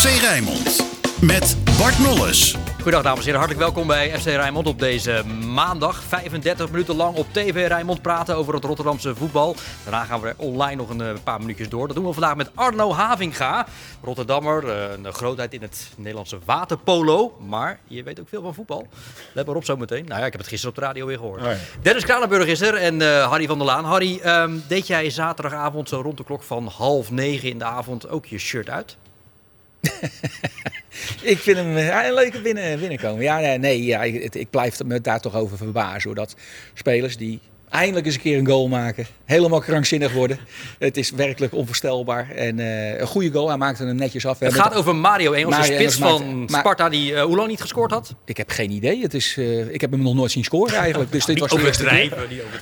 FC Rijnmond. Met Bart Nolles. Goedendag dames en heren, hartelijk welkom bij FC Rijnmond op deze maandag. 35 minuten lang op TV Rijnmond praten over het Rotterdamse voetbal. Daarna gaan we online nog een eh, paar minuutjes door. Dat doen we vandaag met Arno Havinga, Rotterdammer, eh, een grootheid in het Nederlandse waterpolo. Maar je weet ook veel van voetbal. Let maar op zo meteen. Nou ja, ik heb het gisteren op de radio weer gehoord. Oh ja. Dennis Kranenburg is er en eh, Harry van der Laan. Harry, ehm, deed jij zaterdagavond zo rond de klok van half negen in de avond ook je shirt uit? Ik vind hem eh, een leuke binnen, binnenkomen. Ja, nee, ja, ik, ik blijf me daar toch over verbazen. Dat spelers die eindelijk eens een keer een goal maken, helemaal krankzinnig worden. Het is werkelijk onvoorstelbaar. En eh, een goede goal, hij maakte hem netjes af. We Het gaat over Mario Engels, de Mario spits Engels van maakte- Sparta, die eh, hoe lang niet gescoord had? Ik heb geen idee. Het is, eh, ik heb hem nog nooit zien scoren eigenlijk. Dus dit was de overdrijven.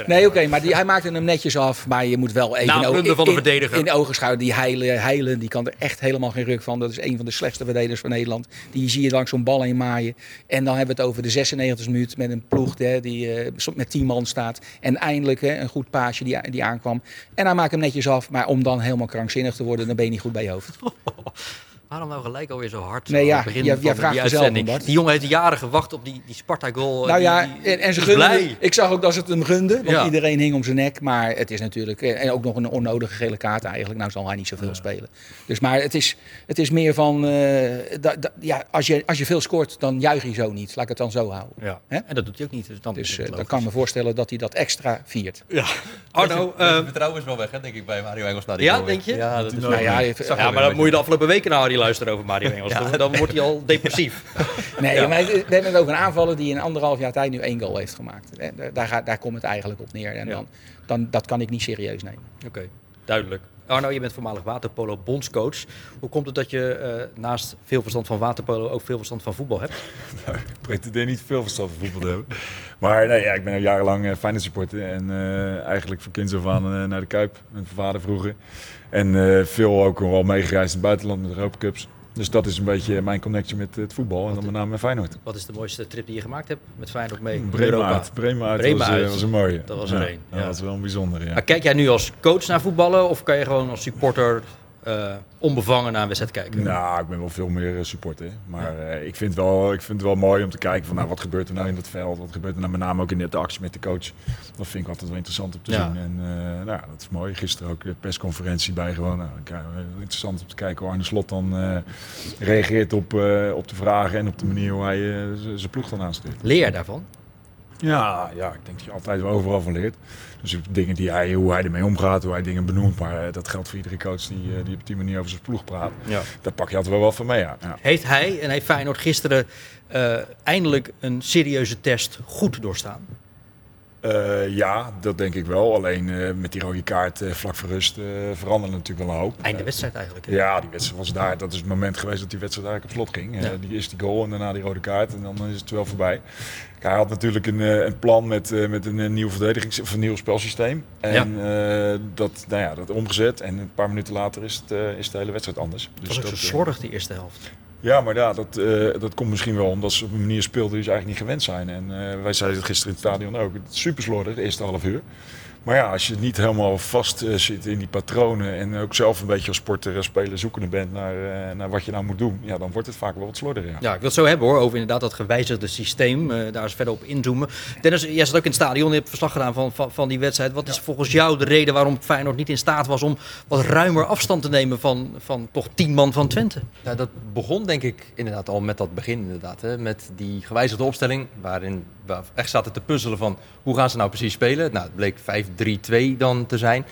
Nee, oké, maar die, hij maakte hem netjes af. Maar je moet wel even een in, van de verdediger. in ogen. Die heilen, heilen, die kan er echt helemaal geen ruk van. Dat is een van de slechtste verdedigers van Nederland. Die zie je langs zo'n bal heen maaien. En dan hebben we het over de 96e minuut met een ploeg hè, die eh, met 10 man staat. En eindelijk hè, een goed paasje die, die aankwam. En hij maakt hem netjes af. Maar om dan helemaal krankzinnig te worden, dan ben je niet goed bij je hoofd. Waarom nou gelijk alweer zo hard? Nee, zo ja, begin jij- jij vraagt die jezelf, uitzending? Die jongen heeft jaren gewacht op die, die Sparta-goal. Nou Die- ja, die- en, en ze gunden. blij. Ik zag ook dat ze het hem gunden. Want Ja. iedereen hing om zijn nek. Maar het is natuurlijk. eh, En ook nog een onnodige gele kaart eigenlijk. Nou zal hij niet zoveel spelen. Dus maar het is, het is meer van. eh, da- da- ja, als, je, als je veel scoort, dan juich je zo niet. Laat ik het dan zo houden. Ja. Hè? En dat doet hij ook niet. Dus dan is Dus het eh, dan kan ik me voorstellen dat hij dat extra viert. Ja. Arno, Het eh, vertrouwen is wel weg, hè, denk ik, bij Mario Engels. Ja, denk je? Ja, dat is Nou ja, je- ja, maar dan moet je de afgelopen weken naar Luisteren over Mario Engels. Dan- Dan wordt hij al depressief. Nee, Ja. maar we hebben het over een aanvaller die in anderhalf jaar tijd nu één goal heeft gemaakt. Hè, Daar, daar, gaat- daar komt het eigenlijk op neer. En Ja. dan, dan, dat kan ik niet serieus nemen. Oké, duidelijk. Arno, je bent voormalig waterpolo bondscoach. Hoe komt het dat je eh, naast veel verstand van waterpolo ook veel verstand van voetbal hebt? Ik pretendeer niet veel verstand van voetbal te hebben. Maar nee, ja, ik ben al jarenlang uh, Feyenoord supporter. En eh, eigenlijk van kinds af aan eh, naar de Kuip. Met mijn vader vroeger. En eh, veel ook wel meegereisd in het buitenland met Europa Cups. Dus dat is een beetje mijn connectie met het voetbal. En dan met name met Feyenoord. Wat is de mooiste trip die je gemaakt hebt met Feyenoord mee? Bremen uit. Bremen uit Bremen was, eh, uit. was een mooie. Dat was er Ja, één, Dat ja. was wel een bijzondere, ja. Maar kijk jij nu als coach naar voetballen of kan je gewoon als supporter eh, onbevangen naar een wedstrijd kijken? Nou, ik ben wel veel meer eh, supporter. Maar eh, ik, vind wel, ik vind het wel mooi om te kijken van nou, wat gebeurt er nou in het veld. Wat gebeurt er nou met name ook in de actie met de coach. Dat vind ik altijd wel interessant om te Ja. zien. En nou, dat is mooi. Gisteren ook de persconferentie bij gewoon. Nou, interessant om te kijken hoe Arne Slot dan reageert op, op de vragen en op de manier hoe hij zijn ploeg dan aanstuurt. Leer daarvan? Ja, ja, ik denk dat je altijd wel overal van leert. Dus dingen die hij, hoe hij ermee omgaat, hoe hij dingen benoemt. Maar eh, dat geldt voor iedere coach die, eh, die op die manier over zijn ploeg praat. Ja. Daar pak je altijd wel wat van mee. Ja. Ja. Heeft hij en heeft Feyenoord gisteren eh, eindelijk een serieuze test goed doorstaan? Eh, ja, dat denk ik wel. Alleen eh, met die rode kaart eh, vlak voor rust veranderde natuurlijk wel een hoop. Einde wedstrijd eigenlijk. hè? Ja, die wedstrijd was daar. Dat is het moment geweest dat die wedstrijd eigenlijk op slot ging. Ja. Die eerste goal en daarna die rode kaart. En dan is het wel voorbij. Hij had natuurlijk een, een plan met, met een, nieuw verdedigings- of een nieuw spelsysteem. En dat, nou ja, dat omgezet. En een paar minuten later is, het, is de hele wedstrijd anders. Het was ook zo dat, slordig die eerste helft. Ja, maar ja, dat, eh, dat komt misschien wel omdat ze op een manier speelden die ze eigenlijk niet gewend zijn. En eh, wij zeiden het gisteren in het stadion ook. Super slordig, de eerste half uur. Maar ja, als je niet helemaal vast eh, zit in die patronen en ook zelf een beetje als sporter en speler zoekende bent naar, eh, naar wat je nou moet doen, ja, dan wordt het vaak wel wat slordiger. Ja. Ja, ik wil het zo hebben hoor, over inderdaad dat gewijzigde systeem. eh, daar eens verder op inzoomen. Dennis, jij zat ook in het stadion, je hebt verslag gedaan van, van, van die wedstrijd. Wat is volgens jou de reden waarom Feyenoord niet in staat was om wat ruimer afstand te nemen van, van toch tien man van Twente? Ja, dat begon denk ik inderdaad al met dat begin inderdaad. Hè, met die gewijzigde opstelling waarin echt zaten te puzzelen van hoe gaan ze nou precies spelen. Nou, het bleek 5-3-2 dan te zijn.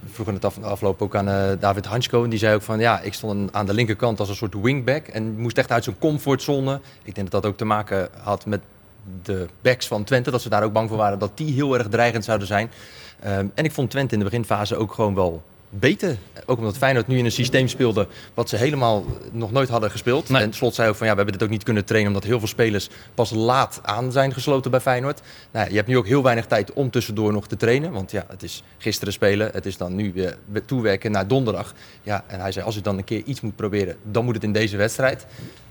We vroegen het af, afloop ook aan eh, David Hansko en die zei ook van ja, ik stond aan de linkerkant als een soort wingback en moest echt uit zijn comfortzone. Ik denk dat dat ook te maken had met de backs van Twente, dat ze daar ook bang voor waren dat die heel erg dreigend zouden zijn. Ehm, en ik vond Twente in de beginfase ook gewoon wel beter. Ook omdat Feyenoord nu in een systeem speelde wat ze helemaal nog nooit hadden gespeeld. Nee. En Slot zei ook van ja, we hebben dit ook niet kunnen trainen omdat heel veel spelers pas laat aan zijn gesloten bij Feyenoord. Nou, je hebt nu ook heel weinig tijd om tussendoor nog te trainen. Want ja, het is gisteren spelen, het is dan nu weer toewerken naar donderdag. Ja, en hij zei als ik dan een keer iets moet proberen, dan moet het in deze wedstrijd.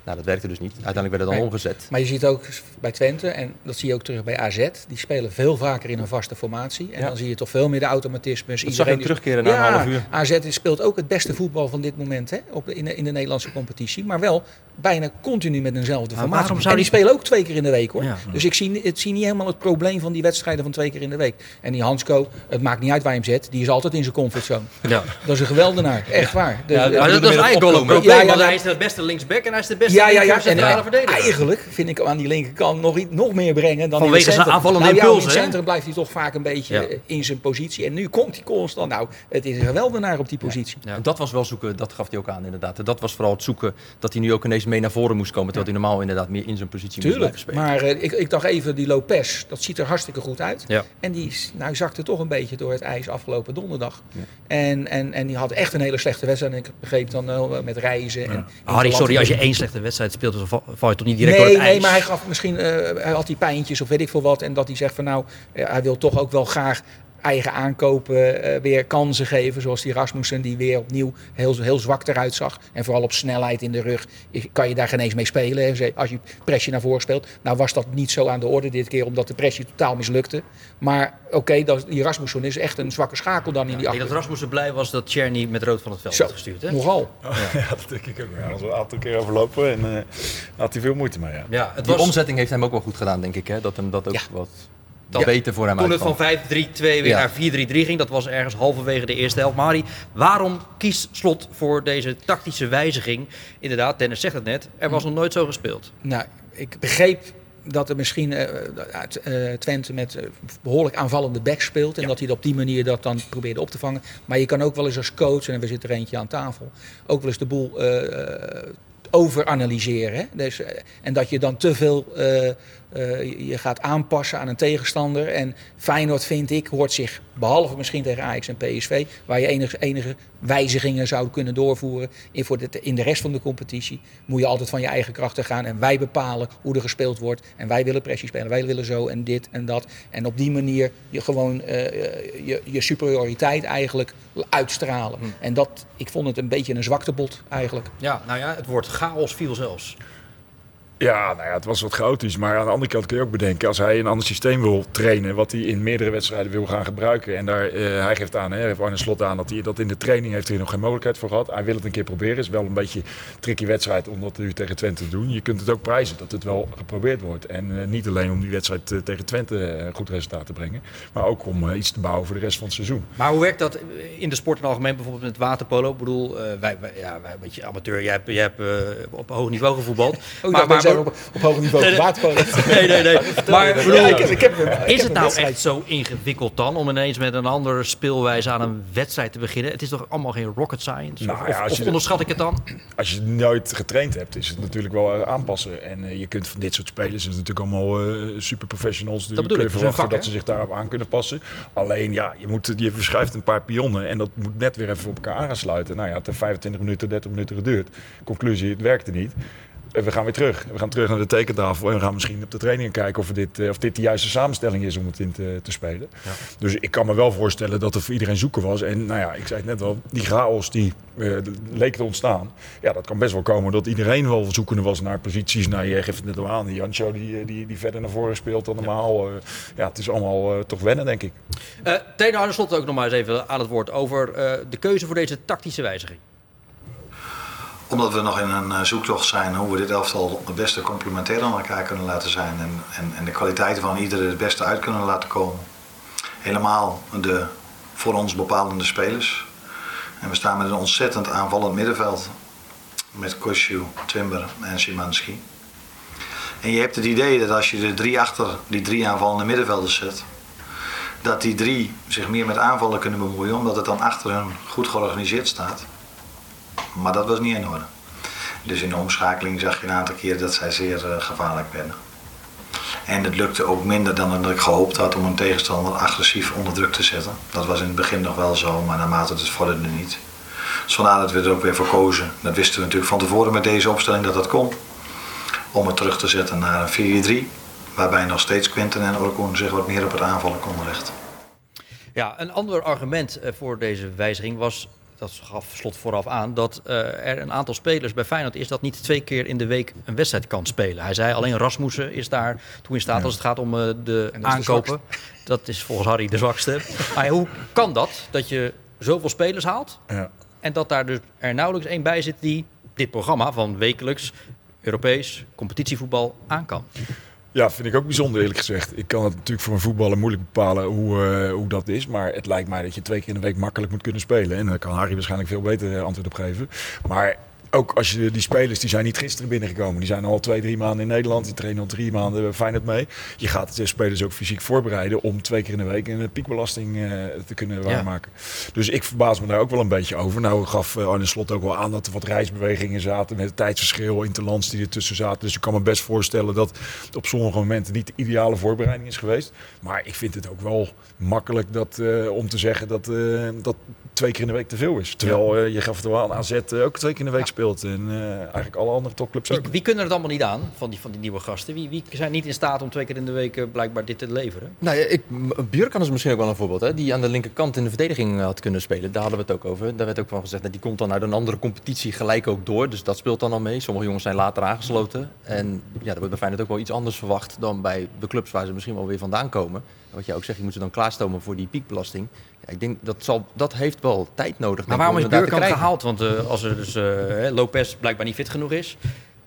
Nou, dat werkte dus niet. Uiteindelijk werd het dan Nee. omgezet. Maar je ziet ook bij Twente, en dat zie je ook terug bij AZ, die spelen veel vaker in een vaste formatie. En Ja. dan zie je toch veel meer de automatismes. Dat zag je terugkeren na een half uur. AZ speelt ook het beste voetbal van dit moment hè, op de, in, de, in de Nederlandse competitie. Maar wel bijna continu met eenzelfde Maar formatie. waarom zou en die spelen ook twee keer in de week hoor. Ja. Dus ik zie, het zie niet helemaal het probleem van die wedstrijden van twee keer in de week. En die Hansco, het maakt niet uit waar je hem zet, die is altijd in zijn comfortzone. Ja. Dat is een geweldenaar, echt waar. Ja, Ja, dat, is eigenlijk wel een probleem, Ja, ja, want hij is de beste linksback en hij is de beste Ja, ja, ja. En verdediger. eigenlijk vind ik hem aan die linkerkant nog, iets- nog meer brengen dan Vanwege zijn aanvallende nou, ja, impulsen, in het centrum blijft hij toch vaak een beetje Ja. eh, in zijn positie. En nu komt hij constant. Nou, het is een geweldenaar op die positie. Ja. Dat was wel zoeken, dat gaf hij ook aan inderdaad. Dat was vooral het zoeken dat hij nu ook ineens mee naar voren moest komen. Terwijl hij normaal inderdaad meer in zijn positie moest Tuurlijk. blijven spelen. Maar eh, ik, ik dacht even, die Lopez, dat ziet er hartstikke goed uit. Ja. En die is- nou, zakte toch een beetje door het ijs afgelopen donderdag. En, en, en die had echt een hele slechte wedstrijd. En ik begreep dan met reizen. En Harry, sorry, als je één slechte wedstrijd speelt, dan val je toch niet direct nee, door het nee, ijs? maar hij gaf misschien, eh, hij had die pijntjes of weet ik veel wat. En dat hij zegt van nou, eh, hij wil toch ook wel graag eigen aankopen eh, weer kansen geven. Zoals die Rasmussen die weer opnieuw heel, heel zwak eruit zag. En vooral op snelheid in de rug kan je daar geen eens mee spelen. hè. Als je pressie naar voren speelt. Nou was dat niet zo aan de orde dit keer, omdat de pressie totaal mislukte. Maar oké, dat die Rasmussen is echt een zwakke schakel dan in die Ik denk dat. Rasmussen blij was dat Czerny met rood van het veld Zo, werd gestuurd. Hè? nogal. Ja, dat denk ik ook. Ja, dat was een aantal keer overlopen en eh had hij veel moeite mee. Ja. Ja, het Die was omzetting heeft hem ook wel goed gedaan, denk ik. Hè? Dat hem dat ook Ja. wat Dat- beter voor hem toen het van 5-3-2 weer Ja. naar 4-3-3 ging. Dat was ergens halverwege de eerste helft. Mari, waarom kiest Slot voor deze tactische wijziging? Inderdaad, Dennis zegt het net, er was nog nooit zo gespeeld. Nou, ik begreep dat er misschien eh, uit, eh, Twente met eh, behoorlijk aanvallende back speelt. En dat hij op die manier dat dan probeerde op te vangen. Maar je kan ook wel eens als coach, en we zitten er eentje aan tafel, ook wel eens de boel eh, overanalyseren. Hè? Dus, en dat je dan te veel eh, eh, je- gaat aanpassen aan een tegenstander. En Feyenoord, vind ik, hoort zich, behalve misschien tegen Ajax en PSV, waar je enige, enige wijzigingen zou kunnen doorvoeren in, voor de, in de rest van de competitie, moet je altijd van je eigen krachten gaan. En wij bepalen hoe er gespeeld wordt. En wij willen pressie spelen, wij willen zo en dit en dat. En op die manier je gewoon eh, je, je superioriteit eigenlijk uitstralen. En dat, ik vond het een beetje een zwaktebod eigenlijk. Ja, nou ja, het woord chaos viel zelfs. Ja, nou ja, het was wat chaotisch. Maar aan de andere kant kun je ook bedenken, als hij een ander systeem wil trainen, wat hij in meerdere wedstrijden wil gaan gebruiken. En daar, eh, hij geeft aan, hè, heeft Arne Slot aan, dat hij dat in de training heeft hij nog geen mogelijkheid voor gehad. Hij wil het een keer proberen. Het is wel een beetje een tricky wedstrijd om dat nu tegen Twente te doen. Je kunt het ook prijzen dat het wel geprobeerd wordt. En eh, niet alleen om die wedstrijd eh, tegen Twente een goed resultaat te brengen, maar ook om iets te bouwen voor de rest van het seizoen. Maar hoe werkt dat in de sport in het algemeen, bijvoorbeeld met waterpolo? Ik bedoel, eh, wij, wij, ja, wij een beetje amateur, jij hebt, jij hebt op hoog niveau gevoetbald. Oh, maar, maar, zijn op, op hoog niveau Nee, nee. Nee, nee. Maar ik bedoel, Ja, ik heb, ik heb, ik heb is het nou echt zo ingewikkeld dan om ineens met een andere speelwijze aan een wedstrijd te beginnen? Het is toch allemaal geen rocket science? Nou of, of- je- onderschat ik het dan? Als je nooit getraind hebt, is het natuurlijk wel aanpassen. En eh, je kunt van dit soort spelers, het is natuurlijk allemaal eh, super professionals, bedoel kun je dat verwachten vak, dat ze zich daarop aan kunnen passen. Alleen ja, je, moet, je verschuift een paar pionnen en dat moet net weer even op elkaar aansluiten. Nou ja, het heeft 25 minuten, 30 minuten geduurd. Conclusie, het werkte niet. En we gaan weer terug. We gaan terug naar de tekentafel en we gaan misschien op de trainingen kijken of, dit, eh, of dit de juiste samenstelling is om het in te, te spelen. Dus ik kan me wel voorstellen dat er voor iedereen zoeken was. En nou ja, ik zei het net wel, die chaos die eh, leek te ontstaan. Ja, dat kan best wel komen dat iedereen wel zoekende was naar posities. Nou, je geeft het net al aan, die Jancho die, eh, die, die verder naar voren speelt dan normaal. Ja, ja het is allemaal eh, toch wennen, denk ik. Uh, Arne Slot ook nog maar eens even aan het woord over eh, de keuze voor deze tactische wijziging. Omdat we nog in een eh, zoektocht zijn hoe we dit elftal het beste complementair aan elkaar kunnen laten zijn. En, en, en de kwaliteiten van iedereen het beste uit kunnen laten komen. Helemaal de voor ons bepalende spelers. En we staan met een ontzettend aanvallend middenveld. Met Kosciu, Timber en Simanski. En je hebt het idee dat als je de drie achter die drie aanvallende middenvelders zet, dat die drie zich meer met aanvallen kunnen bemoeien, omdat het dan achter hun goed georganiseerd staat. Maar dat was niet in orde. Dus in de omschakeling zag je een aantal keer dat zij zeer uh, gevaarlijk werden. En het lukte ook minder dan dat ik gehoopt had om een tegenstander agressief onder druk te zetten. Dat was in het begin nog wel zo, maar naarmate het vorderde niet. Dus vandaar dat we er ook weer voor. Dat wisten we natuurlijk van tevoren met deze opstelling dat dat kon. Om het terug te zetten naar een 4-3. Waarbij nog steeds Quinten en Orkoen zich wat meer op het aanvallen konden richten. Ja, een ander argument voor deze wijziging was dat gaf slot vooraf aan, dat eh, er een aantal spelers bij Feyenoord is dat niet twee keer in de week een wedstrijd kan spelen. Hij zei alleen Rasmussen is daar toe in staat als het gaat om eh, de aankopen. dat is volgens Harry de zwakste. maar hoe kan dat, dat je zoveel spelers haalt Ja. en dat daar dus er nauwelijks één bij zit die dit programma van wekelijks Europees competitievoetbal aan kan? Ja, vind ik ook bijzonder eerlijk gezegd. Ik kan het natuurlijk voor een voetballer moeilijk bepalen hoe, eh, hoe dat is. Maar het lijkt mij dat je twee keer in de week makkelijk moet kunnen spelen. En daar kan Harry waarschijnlijk veel beter eh, antwoord op geven. Maar ook als je die spelers, die zijn niet gisteren binnengekomen. Die zijn al twee, drie maanden in Nederland. Die trainen al drie maanden Feyenoord mee. Je gaat de spelers ook fysiek voorbereiden om twee keer in de week een piekbelasting eh, te kunnen waarmaken. Dus ik verbaas me daar ook wel een beetje over. Nou gaf eh, Arne Slot ook wel aan dat er wat reisbewegingen zaten met het tijdsverschil, interlands die ertussen zaten. Dus ik kan me best voorstellen dat het op sommige momenten niet de ideale voorbereiding is geweest. Maar ik vind het ook wel makkelijk dat, eh, om te zeggen dat, eh, dat twee keer in de week te veel is. Terwijl eh, je gaf het wel aan AZ eh, ook twee keer in de week speelt. En eh, eigenlijk alle andere topclubs Wie, ook. wie kunnen het allemaal niet aan van die, van die nieuwe gasten? Wie, wie zijn niet in staat om twee keer in de week blijkbaar dit te leveren? Nou ja, ik, Björkan is misschien ook wel een voorbeeld. Hè, die aan de linkerkant in de verdediging had kunnen spelen. Daar hadden we het ook over. Daar werd ook van gezegd dat die komt dan uit een andere competitie gelijk ook door. Dus dat speelt dan al mee. Sommige jongens zijn later aangesloten. En ja, dat wordt bij Feyenoord ook wel iets anders verwacht dan bij de clubs waar ze misschien wel weer vandaan komen. En wat jij ook zegt, je moet ze dan klaarstomen voor die piekbelasting. Ik denk dat, zal, dat heeft wel tijd nodig. Maar waarom is krijgen. gehaald? Want eh, als er dus eh, Lopez blijkbaar niet fit genoeg is,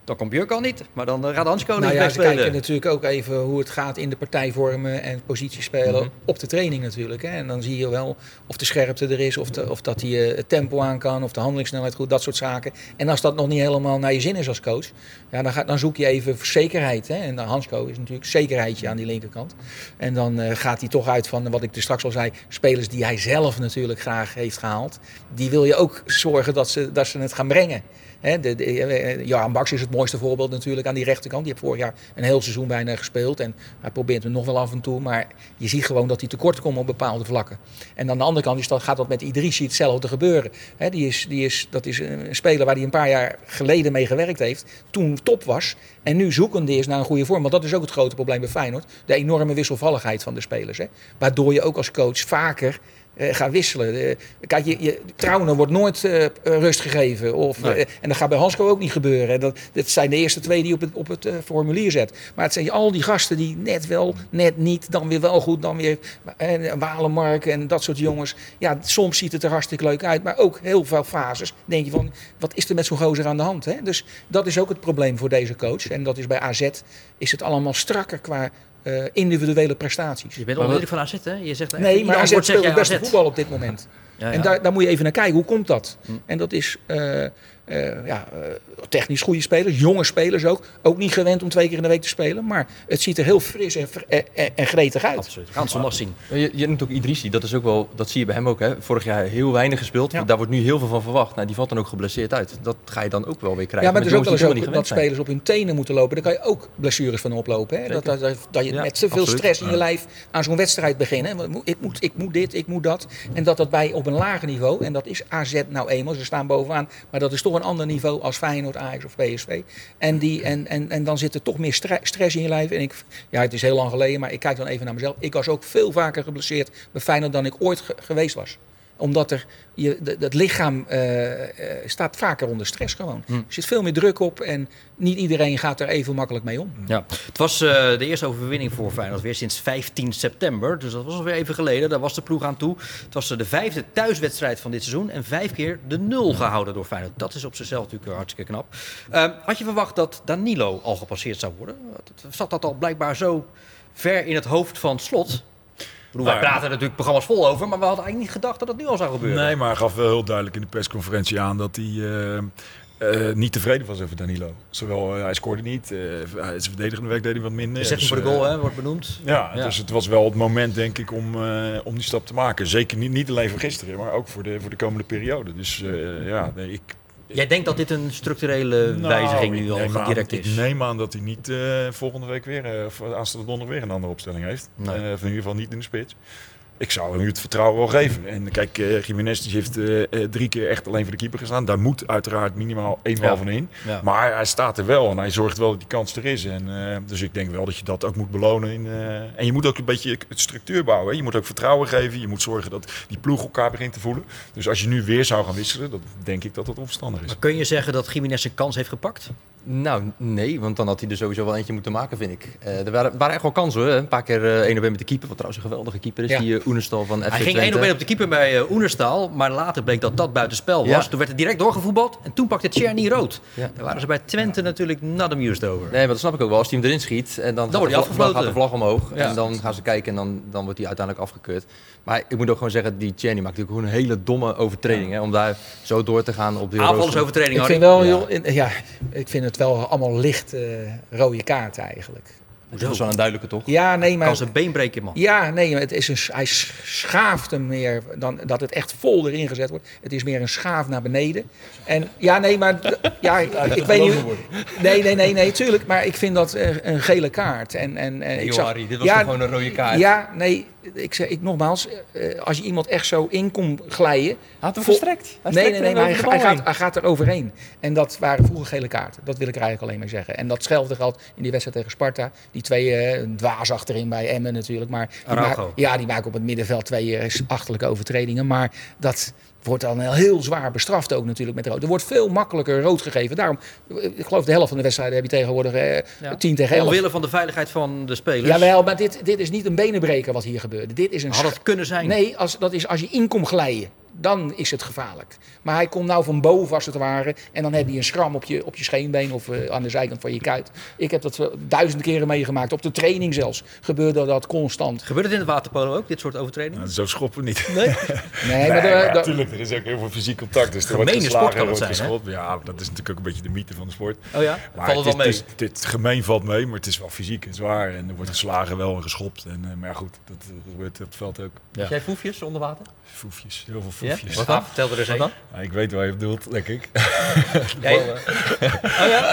dan komt Björkan niet. Maar dan eh, gaat Hansko niet Nou ja, ze kijken natuurlijk ook even hoe het gaat in de partij vormen en positie spelen Mhm. op de training natuurlijk. Hè. En dan zie je wel of de scherpte er is, of, de, of dat hij eh, het tempo aan kan, of de handelingssnelheid goed, dat soort zaken. En als dat nog niet helemaal naar je zin is als coach, ja, dan, ga, dan zoek je even zekerheid. Hè. En dan Hansco is natuurlijk zekerheidje aan die linkerkant. En dan eh, gaat hij toch uit van wat ik er straks al zei, spelers die hij zelf natuurlijk graag heeft gehaald. Die wil je ook zorgen dat ze, dat ze het gaan brengen. Hè, de, eh, Baks is het mooiste voorbeeld natuurlijk aan die rechterkant. Die heeft vorig jaar een heel seizoen bijna gespeeld. En hij probeert het nog wel af en toe. Maar je ziet gewoon dat hij tekort komt op bepaalde vlakken. En aan de andere kant is dat, gaat dat met Idrissi hetzelfde gebeuren. Hè, die is, die is, dat is een speler waar hij een paar jaar geleden mee gewerkt heeft. Toen top was. En nu zoekende is naar een goede vorm. Want dat is ook het grote probleem bij Feyenoord. De enorme wisselvalligheid van de spelers. Hè. Waardoor je ook als coach vaker eh, gaat wisselen. Eh, kijk, je, je, Trauner wordt nooit eh, rust gegeven. Of, Nee. en dat gaat bij Hansco ook niet gebeuren. Dat, dat zijn de eerste twee die op het, op het formulier zet. Maar het zijn al die gasten die net wel, net niet, dan weer wel goed, dan weer eh, Walemark en dat soort jongens. Ja, soms ziet het er hartstikke leuk uit, maar ook heel veel fases. Denk je van, wat is er met zo'n gozer aan de hand? Hè? Dus dat is ook het probleem voor deze coach. En dat is bij AZ is het allemaal strakker qua individuele prestaties. Je bent onderdeel van AZ, hè? Je zegt Nee, maar AZ speelt het beste AZ. voetbal op dit moment. Ja, En ja. daar, daar moet je even naar kijken. Hoe komt dat? Hm. En dat is eh, eh, ja, eh, technisch goede spelers, jonge spelers ook. Ook niet gewend om twee keer in de week te spelen. Maar het ziet er heel fris en, fr- en, gretig uit. Absoluut. Gaan het zondag zien. Je, je noemt ook Idrissi, dat is ook wel, dat zie je bij hem ook. Hè. Vorig jaar heel weinig gespeeld. Ja. Daar wordt nu heel veel van verwacht. Nou, die valt dan ook geblesseerd uit. Dat ga je dan ook wel weer krijgen. Ja, maar het is ook wel eens ook helemaal dat spelers op hun tenen moeten lopen. Daar kan je ook blessures van oplopen. Hè? Dat, dat, dat, dat je Ja, met te veel absoluut. stress in je lijf aan zo'n wedstrijd begint. Hè? Ik moet, ik moet dit, ik moet dat. En dat dat bij op een lager niveau, en dat is AZ nou eenmaal, ze staan bovenaan. Maar dat is toch een ander niveau als Feyenoord, Ajax of PSV. En, die, en, en, en dan zit er toch meer stre- stress in je lijf. En ik, ja, het is heel lang geleden, maar ik kijk dan even naar mezelf. Ik was ook veel vaker geblesseerd bij Feyenoord dan ik ooit ge- geweest was omdat er, je, het lichaam eh, eh, staat vaker onder stress gewoon. Hm. Er zit veel meer druk op en niet iedereen gaat er even makkelijk mee om. Ja. Het was eh, de eerste overwinning voor Feyenoord weer sinds 15 september. Dus dat was alweer even geleden. Daar was de ploeg aan toe. Het was de vijfde thuiswedstrijd van dit seizoen. En vijf keer de nul gehouden door Feyenoord. Dat is op zichzelf natuurlijk hartstikke knap. Eh, had je verwacht dat Danilo al gepasseerd zou worden? Zat dat al blijkbaar zo ver in het hoofd van Slot? Ik bedoel, wij ja. praten natuurlijk programma's vol over. Maar we hadden eigenlijk niet gedacht dat het nu al zou gebeuren. Nee, maar hij gaf wel heel duidelijk in de persconferentie aan dat hij eh, eh, niet tevreden was over Danilo. Zowel, eh, hij scoorde niet, hij- zijn verdedigende werk deed hij wat minder. De setting Dus, voor de goal hè, wordt benoemd. Ja, Ja. dus het was wel het moment denk ik om, om die stap te maken. Zeker niet, niet alleen voor gisteren, maar ook voor de, voor de komende periode. Dus ja, nee, ik... Jij denkt dat dit een structurele Nou, wijziging nu al direct is? Ik neem aan dat hij niet eh, volgende week weer, of aanstaande donderdag weer een andere opstelling heeft. Nee. Eh, of in ieder geval niet in de spits. Ik zou hem nu het vertrouwen wel geven. En kijk, eh Jiménez heeft eh, eh, drie keer echt alleen voor de keeper gestaan. Daar moet uiteraard minimaal één bal Ja. van in. Ja. Maar hij staat er wel en hij zorgt wel dat die kans er is. En, dus ik denk wel dat je dat ook moet belonen. In, en je moet ook een beetje het structuur bouwen. Hè. Je moet ook vertrouwen geven. Je moet zorgen dat die ploeg elkaar begint te voelen. Dus als je nu weer zou gaan wisselen, dan denk ik dat dat onverstandig is. Maar kun je zeggen dat Jiménez een kans heeft gepakt? Nou, nee, want dan had hij er sowieso wel eentje moeten maken, vind ik. Eh, er waren, waren echt wel kansen hoor. Een paar keer eh één op één met de keeper, wat trouwens een geweldige keeper is, Ja. die uh, Oenestal van FC Hij ging Twente. één op één op de keeper bij eh Oenerstal, maar later bleek dat dat buitenspel was. Ja. Toen werd het direct doorgevoetbald en toen pakte Tjerni rood. Ja. Daar waren ze bij Twente natuurlijk not amused over. Nee, maar dat snap ik ook wel. Als hij hem erin schiet en dan, Dan wordt hij gaat, de vlag, afgefloten. gaat de vlag omhoog. Ja. En dan gaan ze kijken en dan, dan wordt hij uiteindelijk afgekeurd. Maar ik moet ook gewoon zeggen, die Cheney maakt natuurlijk gewoon een hele domme overtreding. Hè, om daar zo door te gaan op die rooster. Aanvallersovertreding, Ik vind, wel Ja. heel, in- ja, ik vind het wel allemaal licht eh, rode kaarten eigenlijk. Dat is wel een duidelijke toch? Ja, nee, maar... Kan zijn been breken, man. Ja, nee, maar het is een, hij schaaft hem meer dan dat het echt vol erin gezet wordt. Het is meer een schaaf naar beneden. En ja, nee, maar ja, ik, weet niet. Nee, nee, nee, nee, tuurlijk. Maar ik vind dat eh, een gele kaart. En, en, eh, ik joh, zag, Harry, dit was gewoon een rode kaart? Ja, nee, ik zeg ik nogmaals, eh, als je iemand echt zo in komt glijden. Had hem verstrekt. Hij Nee, nee, nee, maar hij, gaat, hij gaat er overheen. En dat waren vroeger gele kaarten. Dat wil ik er eigenlijk alleen maar zeggen. En datzelfde geldt in die wedstrijd tegen Sparta. Die twee eh dwaas achterin bij Emmen natuurlijk. Maar die ja, die maken op het middenveld twee eh, achterlijke overtredingen. Maar dat wordt dan heel, zwaar bestraft ook natuurlijk met rood. Er wordt veel makkelijker rood gegeven. Daarom, eh, ik geloof de helft van de wedstrijden heb je tegenwoordig eh, Ja. 10 tegen 11. Omwille van de veiligheid van de spelers. Jawel, maar dit, dit is niet een benenbreker wat hier gebeurde. Dit is een Had het kunnen zijn. Nee, als, dat is als je in komt glijden. Dan is het gevaarlijk. Maar hij komt nou van boven als het ware. En dan heb je een schram op je, op je scheenbeen of eh, aan de zijkant van je kuit. Ik heb dat wel duizend keren meegemaakt. Op de training zelfs gebeurde dat constant. Gebeurt het in het waterpolo ook, dit soort overtredingen? Nou, zo schoppen we niet. Nee? Nee, Nee, maar, de- maar ja, de- tuurlijk, er is ook heel veel fysiek contact. Dus er wordt Gemene geslagen, sport kan er het wordt zijn, hè? geschopt. Ja, dat is natuurlijk ook een beetje de mythe van de sport. Oh ja? Maar Valt het wel mee? is- dit gemeen valt mee, maar het is wel fysiek en zwaar. En er wordt geslagen wel en geschopt. En, eh, maar ja, goed, dat, dat gebeurt op het veld ook. Ja. Jij foefjes onder water? Foefjes, heel veel Ja? foefjes. Wat Ah, dan? vertel er eens dan? Ja, ik weet waar je bedoelt, denk ik. Jij-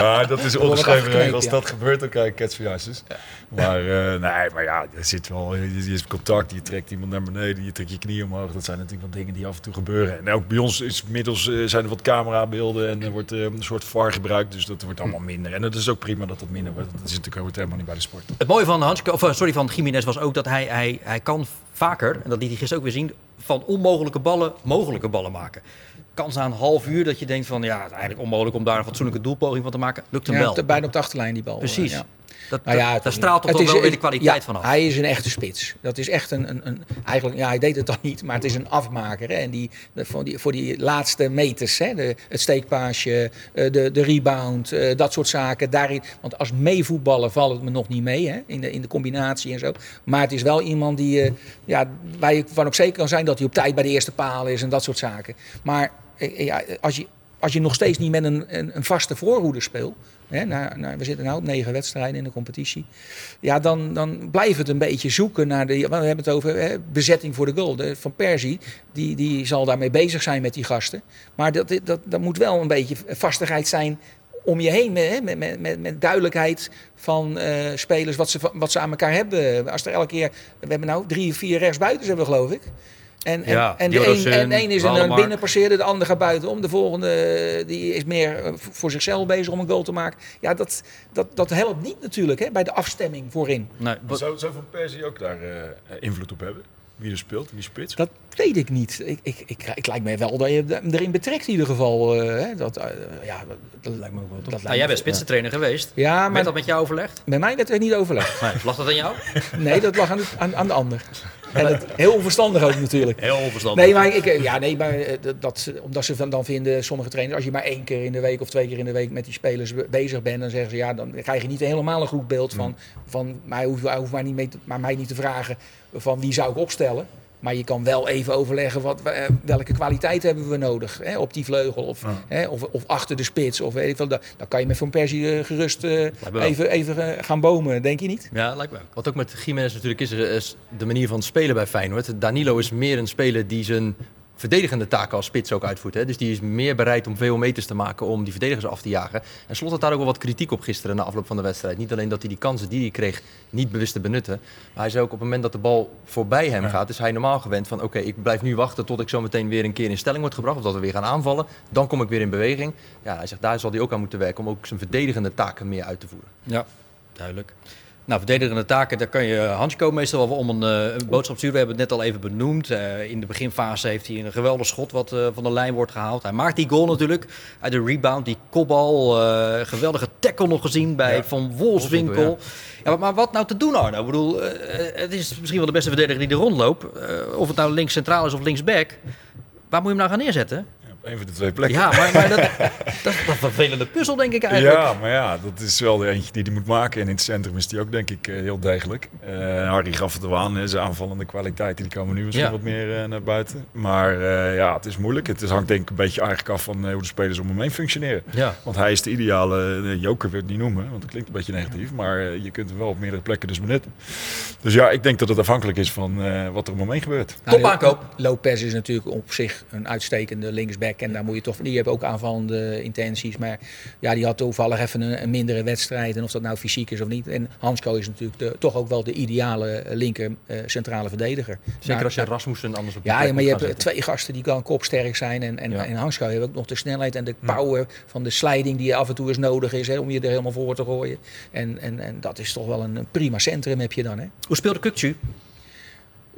Maar dat is ongeschreven regel. Als ja. dat gebeurt, dan krijg je ketsverjaartjes. Maar eh, nee, maar ja, er zit wel, je, je hebt contact, je trekt iemand naar beneden, je trekt je knie omhoog. Dat zijn natuurlijk wel dingen die af en toe gebeuren. En ook bij ons is inmiddels eh, zijn er wat camerabeelden en er wordt eh, een soort VAR gebruikt. Dus dat wordt allemaal minder. En het is ook prima dat dat minder wordt. Dat is natuurlijk helemaal niet bij de sport. Het mooie van, Hans, of, sorry, van Jiménez was ook dat hij, hij, hij kan vaker, en dat liet hij gisteren ook weer zien, van onmogelijke ballen mogelijke ballen maken. Kans na een half uur dat je denkt van ja, het is eigenlijk onmogelijk om daar een fatsoenlijke doelpoging van te maken. Lukt hem ja, wel. bijna op de achterlijn die bal. Precies. eh, ja. Dat, Nou ja, daar straalt toch wel weer de kwaliteit ja, van af. Hij is een echte spits. Dat is echt een, een, een eigenlijk, ja, hij deed het dan niet, maar het is een afmaker. Hè? En die, voor, die, voor die laatste meters, hè? De, het steekpaasje, eh, de, de rebound, eh, dat soort zaken. Daarin, want als meevoetballer valt het me nog niet mee, hè? In, de, in de combinatie en zo. Maar het is wel iemand die, eh, ja, waar je van ook zeker kan zijn dat hij op tijd bij de eerste paal is en dat soort zaken. Maar ja, als je als je nog steeds niet met een, een, een vaste voorhoede speelt. Hè, we zitten nu op negen wedstrijden in de competitie. Ja, dan, dan blijft het een beetje zoeken naar de. We hebben het over hè, bezetting voor de goal. Van Persie, die, die zal daarmee bezig zijn met die gasten. Maar dat, dat, moet wel een beetje vastigheid zijn om je heen. Met, met, met, met duidelijkheid van eh, spelers wat ze, wat ze aan elkaar hebben. Als er elke keer. We hebben nou drie, vier rechtsbuitens, hebben geloof ik. En, en, Ja, en de een, en één is een binnen passeerde, de ander gaat buitenom. De volgende eh, die is meer eh, voor zichzelf bezig om een goal te maken. Ja, dat, dat, dat helpt niet natuurlijk hè, bij de afstemming voorin. Nee, Zou, zou Van Persie ook daar eh, invloed op hebben? Wie er speelt, wie spits? Dat weet ik niet. Ik, ik, ik, ik lijkt mij wel dat je hem erin betrekt in ieder geval. eh, hè, dat, eh, ja, dat, dat lijkt me ook wel. Dat nou, jij bent spitsentrainer geweest. Ja, Werd maar dat met jou overlegd? bij mij werd er niet overlegd. Nee, lag dat aan jou? Nee, dat lag aan, de- aan, aan de ander. En het, heel onverstandig ook natuurlijk. Heel onverstandig. Nee, maar, ik, ja, nee, maar eh, dat- dat, omdat ze dan vinden, sommige trainers, als je maar één keer in de week of twee keer in de week met die spelers be- bezig bent, dan zeggen ze ja, dan krijg je niet helemaal een goed beeld van, van mij hoeft, hij hoeft maar, niet mee te- maar mij niet te vragen van wie zou ik opstellen. Maar je kan wel even overleggen wat, eh, welke kwaliteit hebben we nodig hè, op die vleugel of, hè, of, of achter de spits. Of weet ik veel. Dan, dan kan je met Van Persie eh, gerust eh, even, even gaan bomen, denk je niet? Ja, lijkt me ook. Wat ook met Jiménez natuurlijk is, is de manier van spelen bij Feyenoord. Danilo is meer een speler die zijn verdedigende taken als spits ook uitvoert. Hè. Dus die is meer bereid om veel meters te maken om die verdedigers af te jagen. En Slot had daar ook wel wat kritiek op gisteren na afloop van de wedstrijd. Niet alleen dat hij die kansen die hij kreeg niet bewust te benutten. Maar hij zei ook op het moment dat de bal voorbij hem gaat, is hij normaal gewend van oké, ik blijf nu wachten tot ik zo meteen weer een keer in stelling word gebracht. Of dat we weer gaan aanvallen. Dan kom ik weer in beweging. Ja, hij zegt daar zal hij ook aan moeten werken om ook zijn verdedigende taken meer uit te voeren. Ja, duidelijk. Nou, verdedigende taken, daar kan je Hansko meestal wel om een, een boodschap sturen. We hebben het net al even benoemd. Eh, in de beginfase heeft hij een geweldig schot wat eh, van de lijn wordt gehaald. Hij maakt die goal natuurlijk uit de rebound, die kopbal. geweldige tackle nog gezien bij Ja, Van Wolfswinkel. Ja, maar, wat nou te doen, Arno? Ik bedoel, het is misschien wel de beste verdediger die er rondloopt. Of het nou links centraal is of linksback. Waar moet je hem nou gaan neerzetten? Een van de twee plekken. Ja, maar, maar dat, dat is een vervelende puzzel, denk ik eigenlijk. Ja, maar ja, dat is wel de eentje die hij moet maken. En in het centrum is die ook, denk ik, eh, heel degelijk. Eh, Harry gaf het al aan, hè, zijn aanvallende kwaliteiten die komen nu misschien Ja. wat meer eh, naar buiten. Maar eh, ja, het is moeilijk. Het hangt denk ik een beetje eigenlijk af van eh, hoe de spelers om hem heen functioneren. Ja. Want hij is de ideale joker, wil ik het niet noemen, want dat klinkt een beetje negatief. Maar eh, je kunt hem wel op meerdere plekken dus benutten. Dus ja, ik denk dat het afhankelijk is van eh, wat er om hem heen gebeurt. Nou, Top aankoop. Lopez is natuurlijk op zich een uitstekende linksback. En daar moet je toch. Die hebben ook aanvallende intenties. Maar ja, die had toevallig even een, een mindere wedstrijd. En of dat nou fysiek is of niet. En Hansko is natuurlijk de, toch ook wel de ideale eh, linker eh, centrale verdediger. Zeker Nou, als je Rasmussen anders op die ja, plek ja, maar je hebt zetten. twee gasten die kan kopsterk zijn. En, en, Ja. en Hansko heeft ook nog de snelheid en de power van de sliding die af en toe eens nodig is. Hè, om je er helemaal voor te gooien. En, en, en dat is toch wel een, een prima centrum heb je dan. Hè. Hoe speelde Kukcu?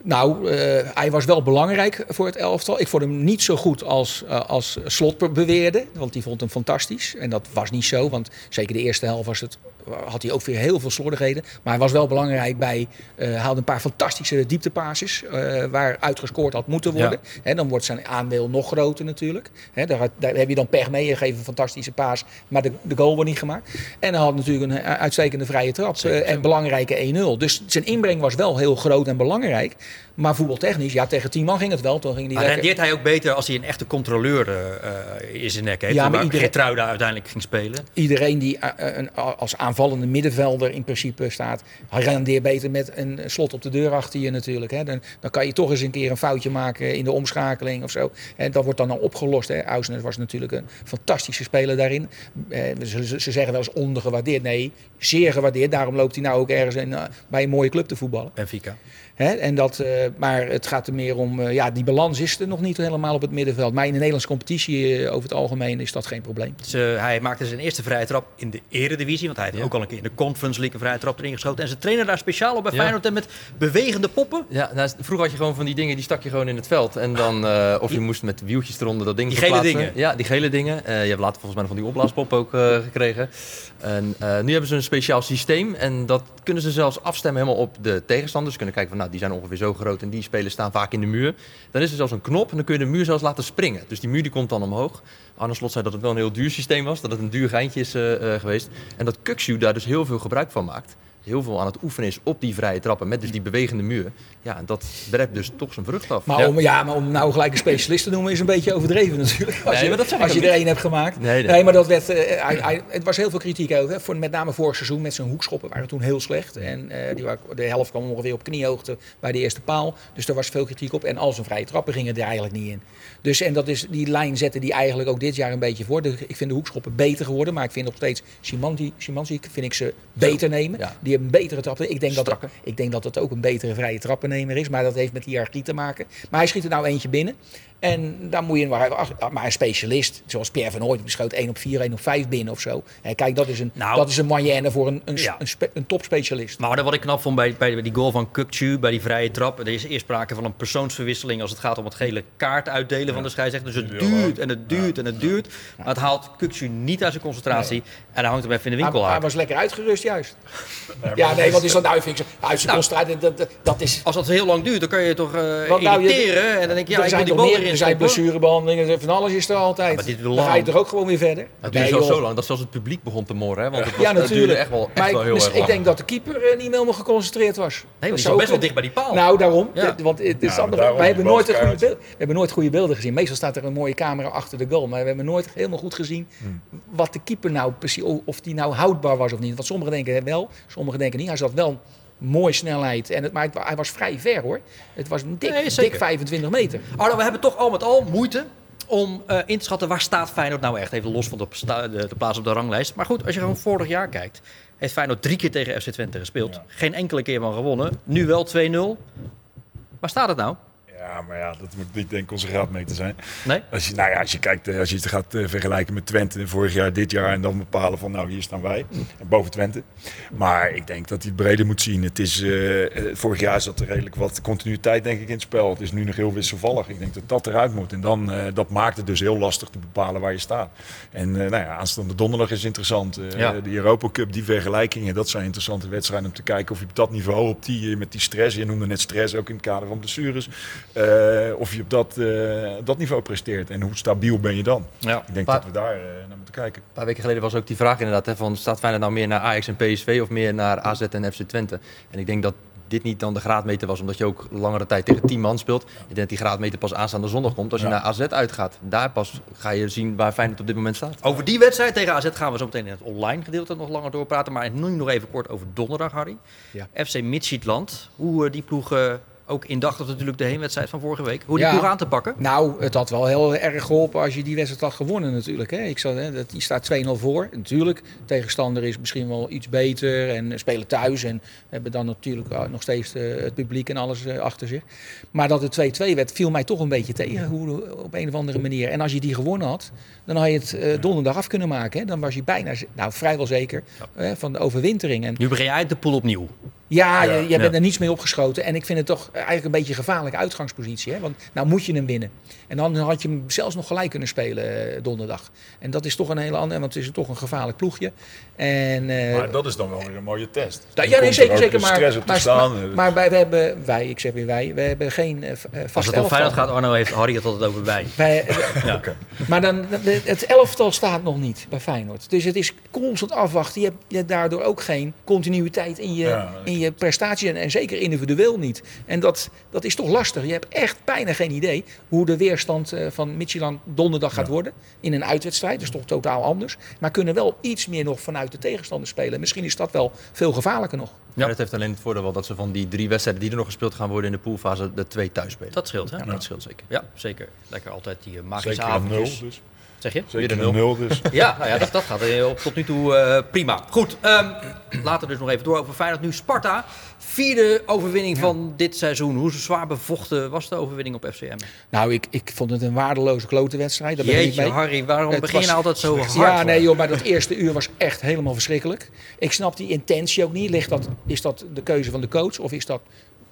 Nou, eh, hij was wel belangrijk voor het elftal. Ik vond hem niet zo goed als, eh, als Slot be- beweerde. Want die vond hem fantastisch. En dat was niet zo. Want zeker de eerste helft was het, had hij ook weer heel veel slordigheden. Maar hij was wel belangrijk bij... eh, hij haalde een paar fantastische dieptepases. eh waar uitgescoord had moeten worden. Hè, dan wordt zijn aandeel nog groter natuurlijk. Daar, had- daar heb je dan pech mee. Je geeft een fantastische paas. Maar de, de goal wordt niet gemaakt. En hij had natuurlijk een eh, uitstekende vrije trap. eh, en belangrijke 1-0. Dus zijn inbreng was wel heel groot en belangrijk. Maar voetbaltechnisch, ja, tegen 10 man ging het wel. Toen ging die Maar lekker- rendeert hij ook beter als hij een echte controleur eh, in zijn nek heeft? Ja, maar iedereen- uiteindelijk ging spelen. Iedereen die eh, een, als aanvallende middenvelder in principe staat, hij rendeert beter met een slot op de deur achter je natuurlijk. Hè. Dan, dan kan je toch eens een keer een foutje maken in de omschakeling of zo. En dat wordt dan al opgelost. Hè. Ausnes was natuurlijk een fantastische speler daarin. Eh, ze, ze- ze zeggen wel eens ondergewaardeerd. Nee, zeer gewaardeerd. Daarom loopt hij nou ook ergens in, eh, bij een mooie club te voetballen. Benfica. Hè? En dat, eh, maar het gaat er meer om, eh, ja, die balans is er nog niet helemaal op het middenveld. Maar in de Nederlandse competitie eh, over het algemeen is dat geen probleem. Dus, hij maakte zijn eerste vrije trap in de eredivisie. Want hij heeft Ja. ook al een keer in de Conference League een vrije trap erin geschoten. En ze trainen daar speciaal op bij Ja. Feyenoord en met bewegende poppen. Ja, nou, vroeger had je gewoon van die dingen, die stak je gewoon in het veld. En dan, eh, of je moest met wieltjes eronder dat ding Die gele dingen. Ja, die gele dingen. Eh, je hebt later volgens mij nog van die opblaaspop ook eh, gekregen. En eh, nu hebben ze een speciaal systeem. En dat kunnen ze zelfs afstemmen helemaal op de tegenstanders. Ze kunnen kijken van, nou, die zijn ongeveer zo groot en die spelers staan vaak in de muur. Dan is er zelfs een knop en dan kun je de muur zelfs laten springen. Dus die muur die komt dan omhoog. Arne Slot zei dat het wel een heel duur systeem was. Dat het een duur geintje is eh, eh, geweest. En dat Kukshu daar dus heel veel gebruik van maakt. Heel veel aan het oefenen is op die vrije trappen met dus die bewegende muur. Ja, dat werpt dus toch zijn vrucht af. Maar, ja. om, ja, maar om nou gelijk een specialist te noemen is een beetje overdreven natuurlijk. Als Nee, je, maar dat zeg ik als je ook er één hebt gemaakt. Nee, nee. maar dat werd, eh, hij, hij- het was heel veel kritiek over. Hè. Voor, met name vorig seizoen met zijn hoekschoppen waren toen heel slecht. En eh, die waren, de helft kwam ongeveer op kniehoogte bij de eerste paal. Dus daar was veel kritiek op. En al zijn vrije trappen gingen er eigenlijk niet in. Dus en dat is, die lijn zette die eigenlijk ook dit jaar een beetje voor. De- ik vind de hoekschoppen beter geworden. Maar ik vind nog steeds Simanti, Simanti vind ik ze beter nemen. Ja. Die een betere trappen. Ik denk, dat, ik denk dat het ook een betere vrije trappennemer is. Maar dat heeft met hiërarchie te maken. Maar hij schiet er nou eentje binnen. En dan moet je maar, ach, maar een specialist, zoals Pierre van Hooyd, die schoot 1 op 4, 1 op 5 binnen of zo. Hè, kijk, dat is een, Nou. dat is een moyenne voor een, een, Ja. een, een topspecialist. Maar wat ik knap vond bij, bij die goal van Kukcu, bij die vrije trap. Er is eerst sprake van een persoonsverwisseling als het gaat om het gele kaart uitdelen van de scheidsrechter. Dus het duurt en het duurt en het duurt. Maar het haalt Kukcu niet uit zijn concentratie. En hij hangt hem even in de Hij, winkel hij aan. was lekker uitgerust juist. Ja, nee, wat is dat nou? Vind ik zo- uit zijn Nou. concentratie, dat, dat, dat is... Als dat heel lang duurt, dan kan je toch nou, je- irriteren. en dan denk je, ja, ik wil die bal erin er zijn stoppen. blessurebehandelingen, van alles is er altijd. Ja, maar dit duurt dan ga je lang. toch ook gewoon weer verder? Het Nee, duurde zelfs joh. zo lang dat zelfs het publiek begon te morren. Hè? Want het, was, Ja, het duurde natuurlijk. echt wel, echt maar wel ik, heel erg ik lang. denk dat de keeper eh, niet helemaal geconcentreerd was. Nee, Dat want die zat best wel dicht bij die paal. Nou, daarom. Ja. Dit- Want het is Ja, maar andere, daarom wij hebben die nooit, een goede beeld, we hebben nooit goede beelden gezien. Meestal staat er een mooie camera achter de goal. Maar we hebben nooit helemaal goed gezien wat de keeper nou precies, of die nou houdbaar was of niet. Want sommigen denken wel, sommigen denken niet. Hij zat wel Mooie snelheid. En het, maar het- hij was vrij ver hoor. Het was een dik, Nee, dik 25 meter. Arno, we hebben toch al met al moeite om eh, in te schatten waar staat Feyenoord nou echt. Even los van de, de plaats op de ranglijst. Maar goed, als je gewoon vorig jaar kijkt. Heeft Feyenoord drie keer tegen FC Twente gespeeld. Geen enkele keer van gewonnen. Nu wel 2-0. Waar staat het nou? Ja, maar ja, dat moet niet denk ik onze graadmeter zijn. Nee? Als je, nou ja, als je kijkt, eh, als je het gaat eh, vergelijken met Twente vorig jaar, dit jaar en dan bepalen van nou hier staan wij en boven Twente. Maar ik denk dat hij het breder moet zien. Het is, eh, vorig jaar zat er redelijk wat continuïteit denk ik in het spel. Het is nu nog heel wisselvallig. Ik denk dat dat eruit moet. En dan, dat maakt het dus heel lastig te bepalen waar je staat. En eh, nou ja, aanstaande donderdag is interessant. Ja. De Europa Cup, die vergelijkingen, dat zijn interessante wedstrijden om te kijken of je op dat niveau, op die, met die stress, je noemde net stress ook in het kader van blessures, eh, of je op dat, eh, dat niveau presteert en hoe stabiel ben je dan. Ja. Ik denk dat we daar eh, naar moeten kijken. Een paar weken geleden was ook die vraag inderdaad, hè, van staat Feyenoord nou meer naar Ajax en PSV of meer naar AZ en FC Twente? En ik denk dat dit niet dan de graadmeter was, omdat je ook langere tijd tegen 10 man speelt. Ik denk dat die graadmeter pas aanstaande zondag komt als je Ja. naar AZ uitgaat. Daar pas ga je zien waar Feyenoord op dit moment staat. Over die wedstrijd tegen AZ gaan we zo meteen in het online gedeelte nog langer doorpraten. Maar nu nog even kort over donderdag, Harry. Ja. FC Midtjylland. Hoe die ploeg eh, ook indachtig natuurlijk de heenwedstrijd van vorige week. Hoe die Ja. aan te pakken. Nou, het had wel heel erg geholpen als je die wedstrijd had gewonnen natuurlijk. Hè. Ik zat, hè, dat, die staat 2-0 voor. Natuurlijk, tegenstander is misschien wel iets beter en spelen thuis. En hebben dan natuurlijk eh, nog steeds eh, het publiek en alles eh, achter zich. Maar dat het 2-2 werd, viel mij toch een beetje tegen hoe, op een of andere manier. En als je die gewonnen had, dan had je het donderdag af kunnen maken. Hè. Dan was je bijna, nou vrijwel zeker, hè, van de overwintering. En Nu begin je uit de pool opnieuw. Ja, je, je bent Ja. er niets mee opgeschoten. En ik vind het toch eigenlijk een beetje een gevaarlijke uitgangspositie. Hè? Want nou moet je hem winnen. En dan had je hem zelfs nog gelijk kunnen spelen eh, donderdag. En dat is toch een hele andere, want het is toch een gevaarlijk ploegje. En, eh, Maar dat is dan wel weer een mooie test. ja, Dan nee, er zeker, zeker. Maar, stress op te maar, staan. maar, maar wij, we hebben, wij, ik zeg weer wij, we hebben geen vast Als het om. Feyenoord gaat, Arno heeft Harry het altijd over bij. Wij, Ja. Maar dan, het elftal staat nog niet bij Feyenoord. Dus het is constant afwachten. Je hebt, je hebt daardoor ook geen continuïteit in je, Ja, in je prestatie. En, en zeker individueel niet. En dat, dat is toch lastig. Je hebt echt bijna geen idee hoe de weerstand eh, van Midtjylland donderdag gaat worden. In een uitwedstrijd. Dat is toch totaal anders. Maar kunnen wel iets meer nog vanuit de tegenstander spelen. Misschien is dat wel veel gevaarlijker nog. Ja. Het heeft alleen het voordeel wel dat ze van die drie wedstrijden die er nog gespeeld gaan worden in de poolfase, de twee thuis spelen. Dat scheelt, hè? Ja, dat scheelt zeker. Ja, zeker. Lekker altijd die eh, magische nul avondjes. dus. Zeg je? Zeker een een nul dus. Ja, nou ja dat, dat gaat op- tot nu toe eh, prima. Goed, ehm, laten we dus nog even door over Feyenoord. Nu Sparta. Vierde overwinning van dit seizoen. Hoe zwaar bevochten was de overwinning op FCM? Nou, ik, ik vond het een waardeloze klote wedstrijd. Daar ben ik mee. Harry, waarom Het begin je was- altijd zo hard? Ja, nee joh, maar dat eerste uur was echt helemaal verschrikkelijk. Ik snap die intentie ook niet. Ligt dat, is dat de keuze van de coach of is dat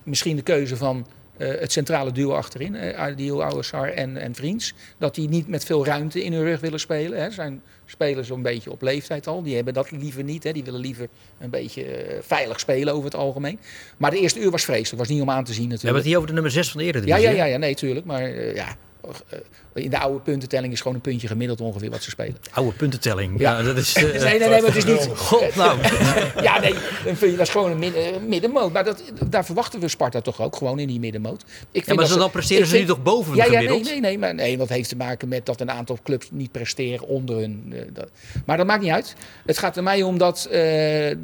misschien de keuze van eh, het centrale duo achterin, uh, Dio Ouassar en, en Vriends, dat die niet met veel ruimte in hun rug willen spelen. Hè. Zijn spelers zo'n beetje op leeftijd al. Die hebben dat liever niet. Hè. Die willen liever een beetje eh, veilig spelen over het algemeen. Maar de eerste uur was vreselijk. Was niet om aan te zien We hebben natuurlijk. het hier over de nummer 6 van de Ja, Eredivisie. ja, hè? ja, ja, nee, tuurlijk. Maar eh, ja, eh, in de oude puntentelling is gewoon een puntje gemiddeld ongeveer wat ze spelen. Oude puntentelling. Ja. Ja, dat is... eh, nee, nee, nee, maar het is niet. God, nou. ja, nee, een puntje, dat is gewoon een midden, een middenmoot. Maar dat, daar verwachten we Sparta toch ook gewoon in die middenmoot. Ik vind Ja, maar dat dan presteren ze nu toch boven ja, ja, gemiddeld? nee, nee, nee, maar nee, dat heeft te maken met dat een aantal clubs niet presteren onder hun. eh, dat. Maar dat maakt niet uit. Het gaat er mij om dat, eh,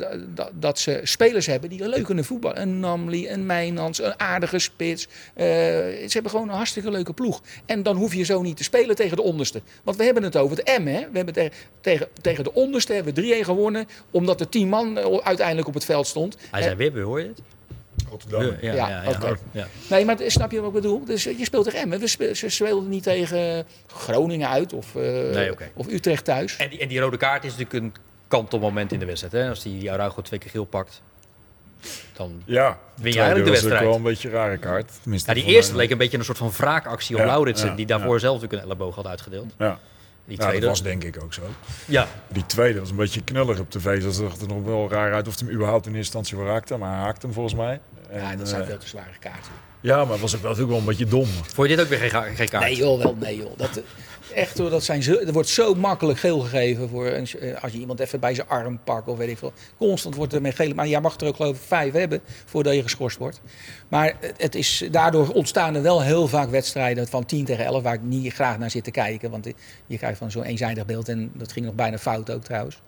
dat, ze spelers hebben die leuk kunnen voetballen. Een Namli, een Mijnans, een aardige spits. Eh, ze hebben gewoon een hartstikke leuke ploeg. En dan hoef je zo niet te spelen tegen de onderste. Want we hebben het over het M. Hè? We hebben tegen, tegen, tegen de onderste hebben we 3-1 gewonnen. Omdat er 10 man eh, uiteindelijk op het veld stond. Hij Eh, zei weer, hoor je het? Rotterdam. Ja, ja, Ja. Nee, maar snap je wat ik bedoel? Dus eh, je speelt tegen Emmen. We spe- Ze speelden niet tegen Groningen uit of, eh, Nee, oké. of Utrecht thuis. En, die, en die rode kaart is natuurlijk een kantelmoment in de wedstrijd. Hè? Als die Araujo twee keer geel pakt, dan... Ja, Win je tweede eigenlijk de wedstrijd. wel een beetje een rare kaart. Tenminste, Ja, die eerste leek een beetje een soort van wraakactie op Ja, Lauritsen, ja, die daarvoor ja. zelf natuurlijk een elleboog had uitgedeeld. Ja. Die Ja, tweede... dat was denk ik ook zo. ja. Die tweede was een beetje knullig op tv. Dat zag er nog wel raar uit of hij hem überhaupt in eerste instantie wel raakte. Maar hij haakte hem volgens mij. En, Ja, dat zijn eh, veel te zware kaarten. ja, maar het was ook wel, natuurlijk wel een beetje dom. Vond je dit ook weer geen, geen kaart? Nee joh, wel nee joh. Dat, eh, echt hoor, dat zijn zo, er wordt zo makkelijk geel gegeven voor een, eh, als je iemand even bij zijn arm pakt of weet ik veel. Constant wordt er met gele, maar jij mag er ook geloof ik vijf hebben voordat je geschorst wordt. Maar het- het is, daardoor ontstaan er wel heel vaak wedstrijden van 10 tegen 11 waar ik niet graag naar zit te kijken. Want je krijgt van zo'n eenzijdig beeld en dat ging nog bijna fout ook trouwens.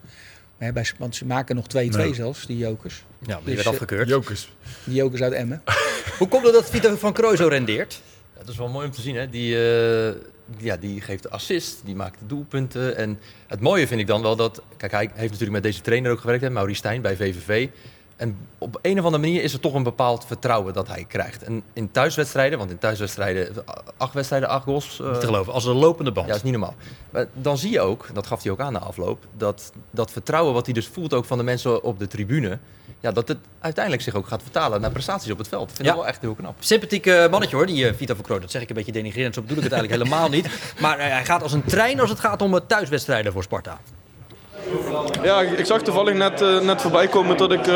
Hè, bij, want ze maken nog 2-2 Nee. zelfs, die jokers. Ja, maar die Dus, werd eh, afgekeurd. Jokers. Die jokers uit Emmen. Hoe komt het dat Vito van Krooi zo rendeert? Ja, dat is wel mooi om te zien. Hè? Die, eh, ja, die geeft de assist, die maakt de doelpunten. En het mooie vind ik dan wel dat... Kijk, hij heeft natuurlijk met deze trainer ook gewerkt, hè, Maurice Stijn, bij VVV. En op een of andere manier is er toch een bepaald vertrouwen dat hij krijgt. En in thuiswedstrijden, want in thuiswedstrijden, acht wedstrijden, acht goals... eh, Niet te geloven, als een lopende band. ja, dat is niet normaal. Maar dan zie je ook, dat gaf hij ook aan na afloop, dat dat vertrouwen wat hij dus voelt ook van de mensen op de tribune, ja, dat het uiteindelijk zich ook gaat vertalen naar prestaties op het veld. Ik vind Ja. dat wel echt heel knap. Sympathieke mannetje hoor, die eh, Vito van Krooi. Dat zeg ik een beetje denigrerend, zo bedoel ik het eigenlijk helemaal niet. Maar eh, hij gaat als een trein als het gaat om eh, thuiswedstrijden voor Sparta. Ja, ik zag toevallig net, eh, net voorbij komen dat ik eh,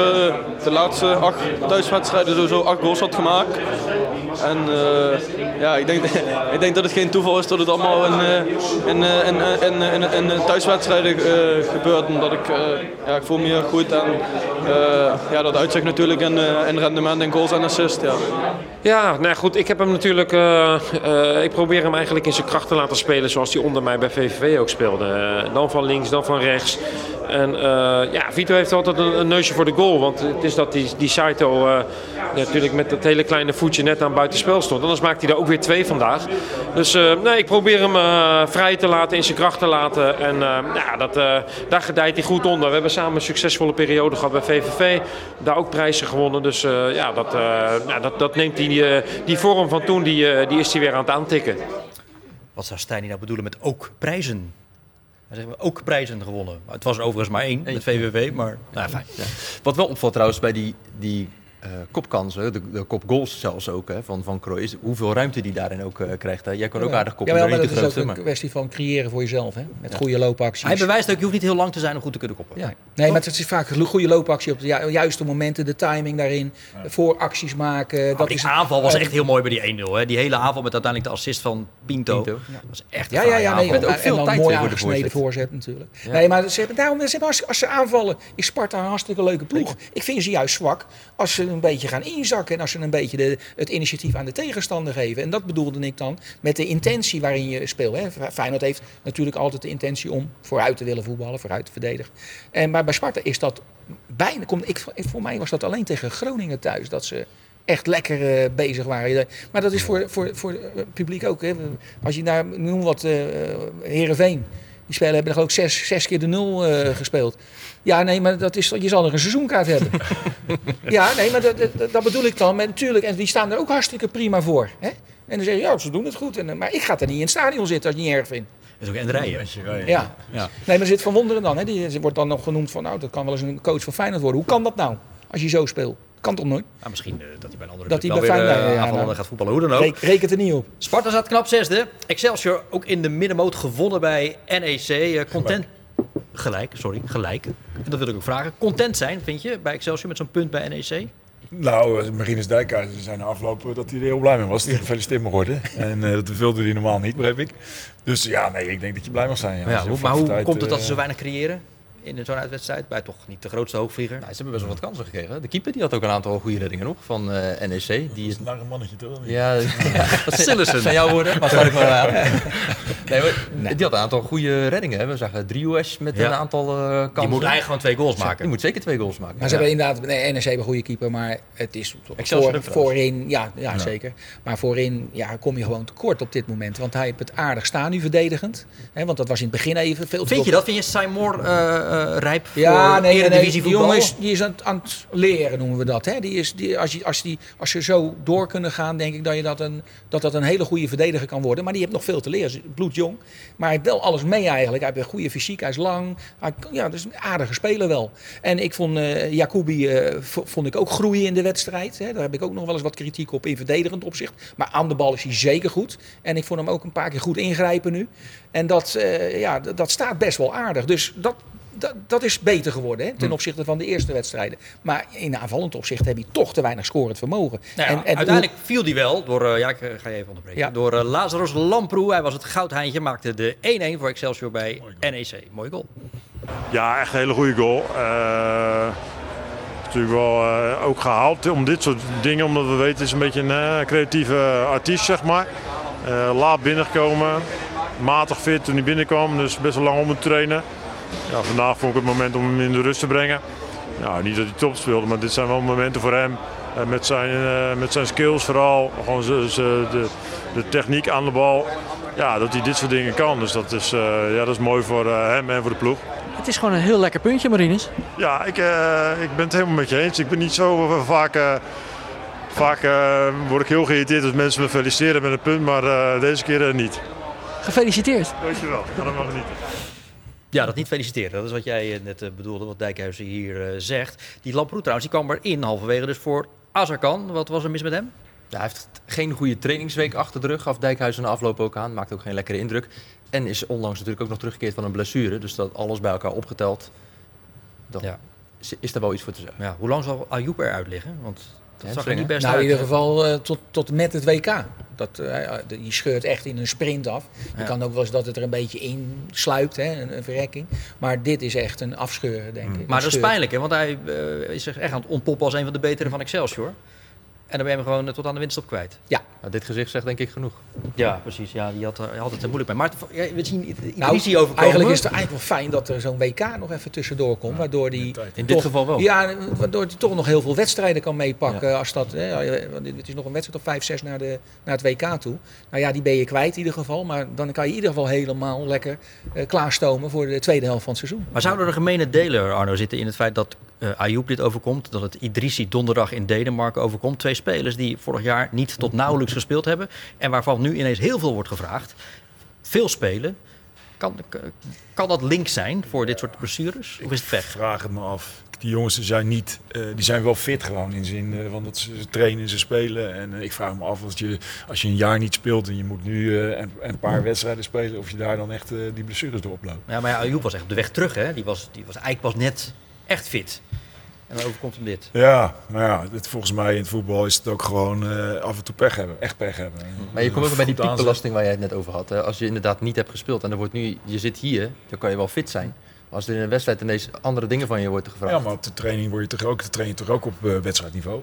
de laatste acht thuiswedstrijden sowieso acht goals had gemaakt. En eh, ja, ik denk, ik denk dat het geen toeval is dat het allemaal in, in, in, in, in, in, thuiswedstrijden gebeurt. Omdat ik, ja, ik voel me hier goed en ja, dat uitzicht natuurlijk in, in rendement en goals en assists. Ja. Ja, nou goed, ik heb hem natuurlijk. ik probeer hem eigenlijk in zijn kracht te laten spelen zoals hij onder mij bij VVV ook speelde. Dan van links, dan van rechts. En eh, ja, Vito heeft altijd een, neusje voor de goal. Want het is dat die, die Saito eh, natuurlijk met dat hele kleine voetje net aan buitenspel stond. Anders maakt hij er ook weer twee vandaag. Dus eh, nee, ik probeer hem vrij te laten, in zijn kracht te laten. En ja, dat, daar gedijt hij goed onder. We hebben samen een succesvolle periode gehad bij VVV. Daar ook prijzen gewonnen. Dus ja, dat, ja, dat, dat neemt die, die vorm van toen, die, die is hij weer aan het aantikken. Wat zou Stijn nou bedoelen met ook prijzen? Zegt ook prijzen gewonnen. Maar het was er overigens maar één met VVV, maar nou, fijn. Wat wel opvalt trouwens bij die, die eh, kopkansen, de, de kopgoals zelfs ook hè, van, van Krooi, is hoeveel ruimte die daarin ook eh, krijgt. Hè. Jij kon ook aardig koppen, Jawel, maar dat is ook een Maar... kwestie van creëren voor jezelf. Hè? Met goede loopacties. Hij bewijst ook, je hoeft niet heel lang te zijn om goed te kunnen koppen. Ja. Nee, maar het is vaak een goede loopactie op de ju- juiste momenten, de timing daarin, voor acties maken. Dat Dat die is aanval was eh, echt heel mooi bij die 1-0. Hè. Die hele aanval met uiteindelijk de assist van Pinto. Pinto. Dat was echt een Ja, ja, ja. Nee, aanval. Met ook en veel dan tijd mooi aangesneden voorzet. natuurlijk. Nee, maar ze hebben, daarom, ze hebben als, als ze aanvallen, is Sparta een hartstikke leuke ploeg. Ik vind ze juist zwak als ze een beetje gaan inzakken en als ze een beetje de, het initiatief aan de tegenstander geven. En dat bedoelde ik dan met de intentie waarin je speelt. Hè. Feyenoord heeft natuurlijk altijd de intentie om vooruit te willen voetballen, vooruit te verdedigen. En, maar bij Sparta is dat bijna, ik, voor mij was dat alleen tegen Groningen thuis, dat ze echt lekker eh, bezig waren. Maar dat is voor, voor, voor het publiek ook. Hè. Als je naar, noem wat, eh Heerenveen. Die spelen hebben er ook zes, zes keer de nul eh, gespeeld. Ja, nee, maar dat is, je zal er een seizoenkaart hebben. ja, nee, maar dat, dat, dat bedoel ik dan. Maar natuurlijk, en die staan er ook hartstikke prima voor. Hè? En dan zeg je, ja, ze doen het goed. En, maar ik ga er niet in het stadion zitten als ik het niet erg vind. Dat is ook en rijden. Ja. Ja. Nee, maar zit Van Wonderen dan. Hè? Die wordt dan nog genoemd van, nou, dat kan wel eens een coach van Feyenoord worden. Hoe kan dat nou? Als je zo speelt. Kan toch nooit? Nou, misschien eh, dat hij bij een andere Dat club hij wel bij weer Feyenoord- eh, ja, nou. gaat voetballen. Hoe dan ook. Reken, reken het er niet op. Sparta staat knap zesde. Excelsior ook in de middenmoot gewonnen bij NEC. Eh, content... Gelijk, sorry, gelijk. En dat wil ik ook vragen. Content zijn, vind je, bij Excelsior met zo'n punt bij NEC? Nou, Marinus Dijkhuizen zei na afloop eh, dat hij er heel blij mee was. Dat hij gefeliciteerd mag worden. En eh, dat wilde hij normaal niet, begreep ik. Dus ja, nee, ik denk dat je blij mag zijn. Ja. Ja, maar hoe tijd, komt het dat ze zo weinig creëren in zo'n uitwedstrijd? Bij toch niet de grootste hoogvlieger? Nou, ze hebben best wel wat kansen gekregen. De keeper die had ook een aantal goede reddingen nog van eh, NEC. Die Dat is is een lange mannetje toch? Ja, ja dat zijn, zijn jouw woorden, maar sluit ik maar aan. Nee, maar die had een aantal goede reddingen. Hè. We zagen Driehues met Ja. een aantal eh kansen. Die moet eigenlijk gewoon twee goals Die maken. moet zeker twee goals maken. Maar ze Ja. hebben inderdaad, nee, NEC heeft een goede keeper, maar het is voor, voorin, ja, ja, zeker. Maar voorin ja, kom je gewoon tekort op dit moment. Want hij heeft het aardig staan nu verdedigend. Hè, want dat was in het begin even veel te Vind je dat? Vind je Simon eh rijp voor Ja, nee, nee, Die jongen is, die is aan, het- aan het leren, noemen we dat. Hè? Die is, die, als, je, als, die, als ze zo door kunnen gaan, denk ik dat, je dat, een, dat dat een hele goede verdediger kan worden. Maar die heeft nog veel te leren. Bloedjong. Maar hij heeft wel alles mee eigenlijk. Hij heeft een goede fysiek, hij is lang. Hij, ja, dus een aardige speler wel. En ik vond eh Jacobi eh, v- vond ik ook groeien in de wedstrijd. Hè? Daar heb ik ook nog wel eens wat kritiek op in verdedigend opzicht. Maar aan de bal is hij zeker goed. En ik vond hem ook een paar keer goed ingrijpen nu. En dat, eh, ja, dat staat best wel aardig. Dus dat, dat, dat is beter geworden hè, Hm. ten opzichte van de eerste wedstrijden. Maar in aanvallend opzicht heb je toch te weinig scorend vermogen. Nou ja, En- en uiteindelijk viel die wel door, eh, ja, ik eh, ga je even onderbreken. Ja. Door eh, Lazarus Lamproe. Hij was het goudheintje, maakte de 1-1 voor Excelsior bij NEC. Mooi goal. Ja, echt een hele goede goal. Eh, natuurlijk wel ook gehaald om dit soort dingen, omdat we weten het is een beetje een creatieve artiest, zeg maar. Eh, laat binnenkomen, matig fit toen hij binnenkwam, dus best wel lang om te trainen. Ja, vandaag vond ik het moment om hem in de rust te brengen. Ja, niet dat hij top speelde, maar dit zijn wel momenten voor hem. eh, met, zijn, eh, met zijn skills vooral, gewoon de, de techniek aan de bal. Ja, dat hij dit soort dingen kan. Dus dat is, eh, ja, dat is mooi voor hem en voor de ploeg. Het is gewoon een heel lekker puntje, Marinus. Ja, ik, ik ben het helemaal met je eens. Ik ben niet zo vaak. vaak word ik heel geïrriteerd als mensen me feliciteren met een punt, maar deze keer niet. Gefeliciteerd. Dankjewel, ga er maar genieten. Ja, dat niet feliciteren. Dat is wat jij eh, net eh, bedoelde, wat Dijkhuizen hier eh, zegt. Die Lamproet trouwens, die kwam erin halverwege dus voor Azarkan. Wat was er mis met hem? Ja, hij heeft geen goede trainingsweek achter de rug. Gaf Dijkhuizen de afloop ook aan. Maakt ook geen lekkere indruk. En is onlangs natuurlijk ook nog teruggekeerd van een blessure. Dus dat alles bij elkaar opgeteld. Dan Ja. is, is daar wel iets voor te zeggen. Ja, hoe lang zal Ayoub eruit liggen? Want dat zag er niet best Nou, in ieder geval eh, tot, tot met het WK. Dat, eh, die scheurt echt in een sprint af. Je Ja. kan ook wel eens dat het er een beetje in sluipt, hè, een, een verrekking. Maar dit is echt een afscheuren, denk ik. Mm. Maar dat is pijnlijk, hè? want hij eh, is echt aan het ontpoppen als een van de betere van Excelsior. En dan ben je hem gewoon eh, tot aan de winststop kwijt. Ja, Nou, dit gezicht zegt denk ik genoeg. Ja, precies. Ja, die had, had het er moeilijk bij. Maar ja, we zien Idrissi Nou, overkomen. eigenlijk is het eigenlijk wel fijn dat er zo'n WK nog even tussendoor komt. Waardoor die In dit geval wel. Ja, waardoor hij toch nog heel veel wedstrijden kan meepakken. Als dat, hè, want het is nog een wedstrijd of 5, 6 naar, de, naar het WK toe. Nou ja, die ben je kwijt in ieder geval. Maar dan kan je in ieder geval helemaal lekker eh, klaarstomen voor de tweede helft van het seizoen. Maar zou er een gemene deler, Arno, zitten in het feit dat eh Ayoub dit overkomt? Dat het Idrissi donderdag in Denemarken overkomt? Twee spelers die vorig jaar niet tot nauwelijks gespeeld hebben. En waarvan nu ineens heel veel wordt gevraagd. Veel spelen. Kan, kan dat link zijn voor dit soort blessures? Of is het pech? Vraag het me af. Die jongens zijn, niet, eh, die zijn wel fit gewoon in zin van dat ze, trainen, ze spelen. En eh, ik vraag me af als je, als je een jaar niet speelt en je moet nu een, een paar wedstrijden spelen, of je daar dan echt die blessures door oploopt. Ja, maar ja, Ayoub was echt op de weg terug. Hè? Die, was, die was eigenlijk pas net echt fit. En dan overkomt hem dit. Ja, maar ja, dit, volgens mij in het voetbal is het ook gewoon eh, af en toe pech hebben. Echt pech hebben. Maar je komt ook bij die piekbelasting waar jij het net over had. Hè. Als je inderdaad niet hebt gespeeld en er wordt nu, je zit hier, dan kan je wel fit zijn. Maar als er in een wedstrijd ineens andere dingen van je wordt gevraagd. Ja, maar op de training word je toch ook, train je toch ook op eh, wedstrijdniveau.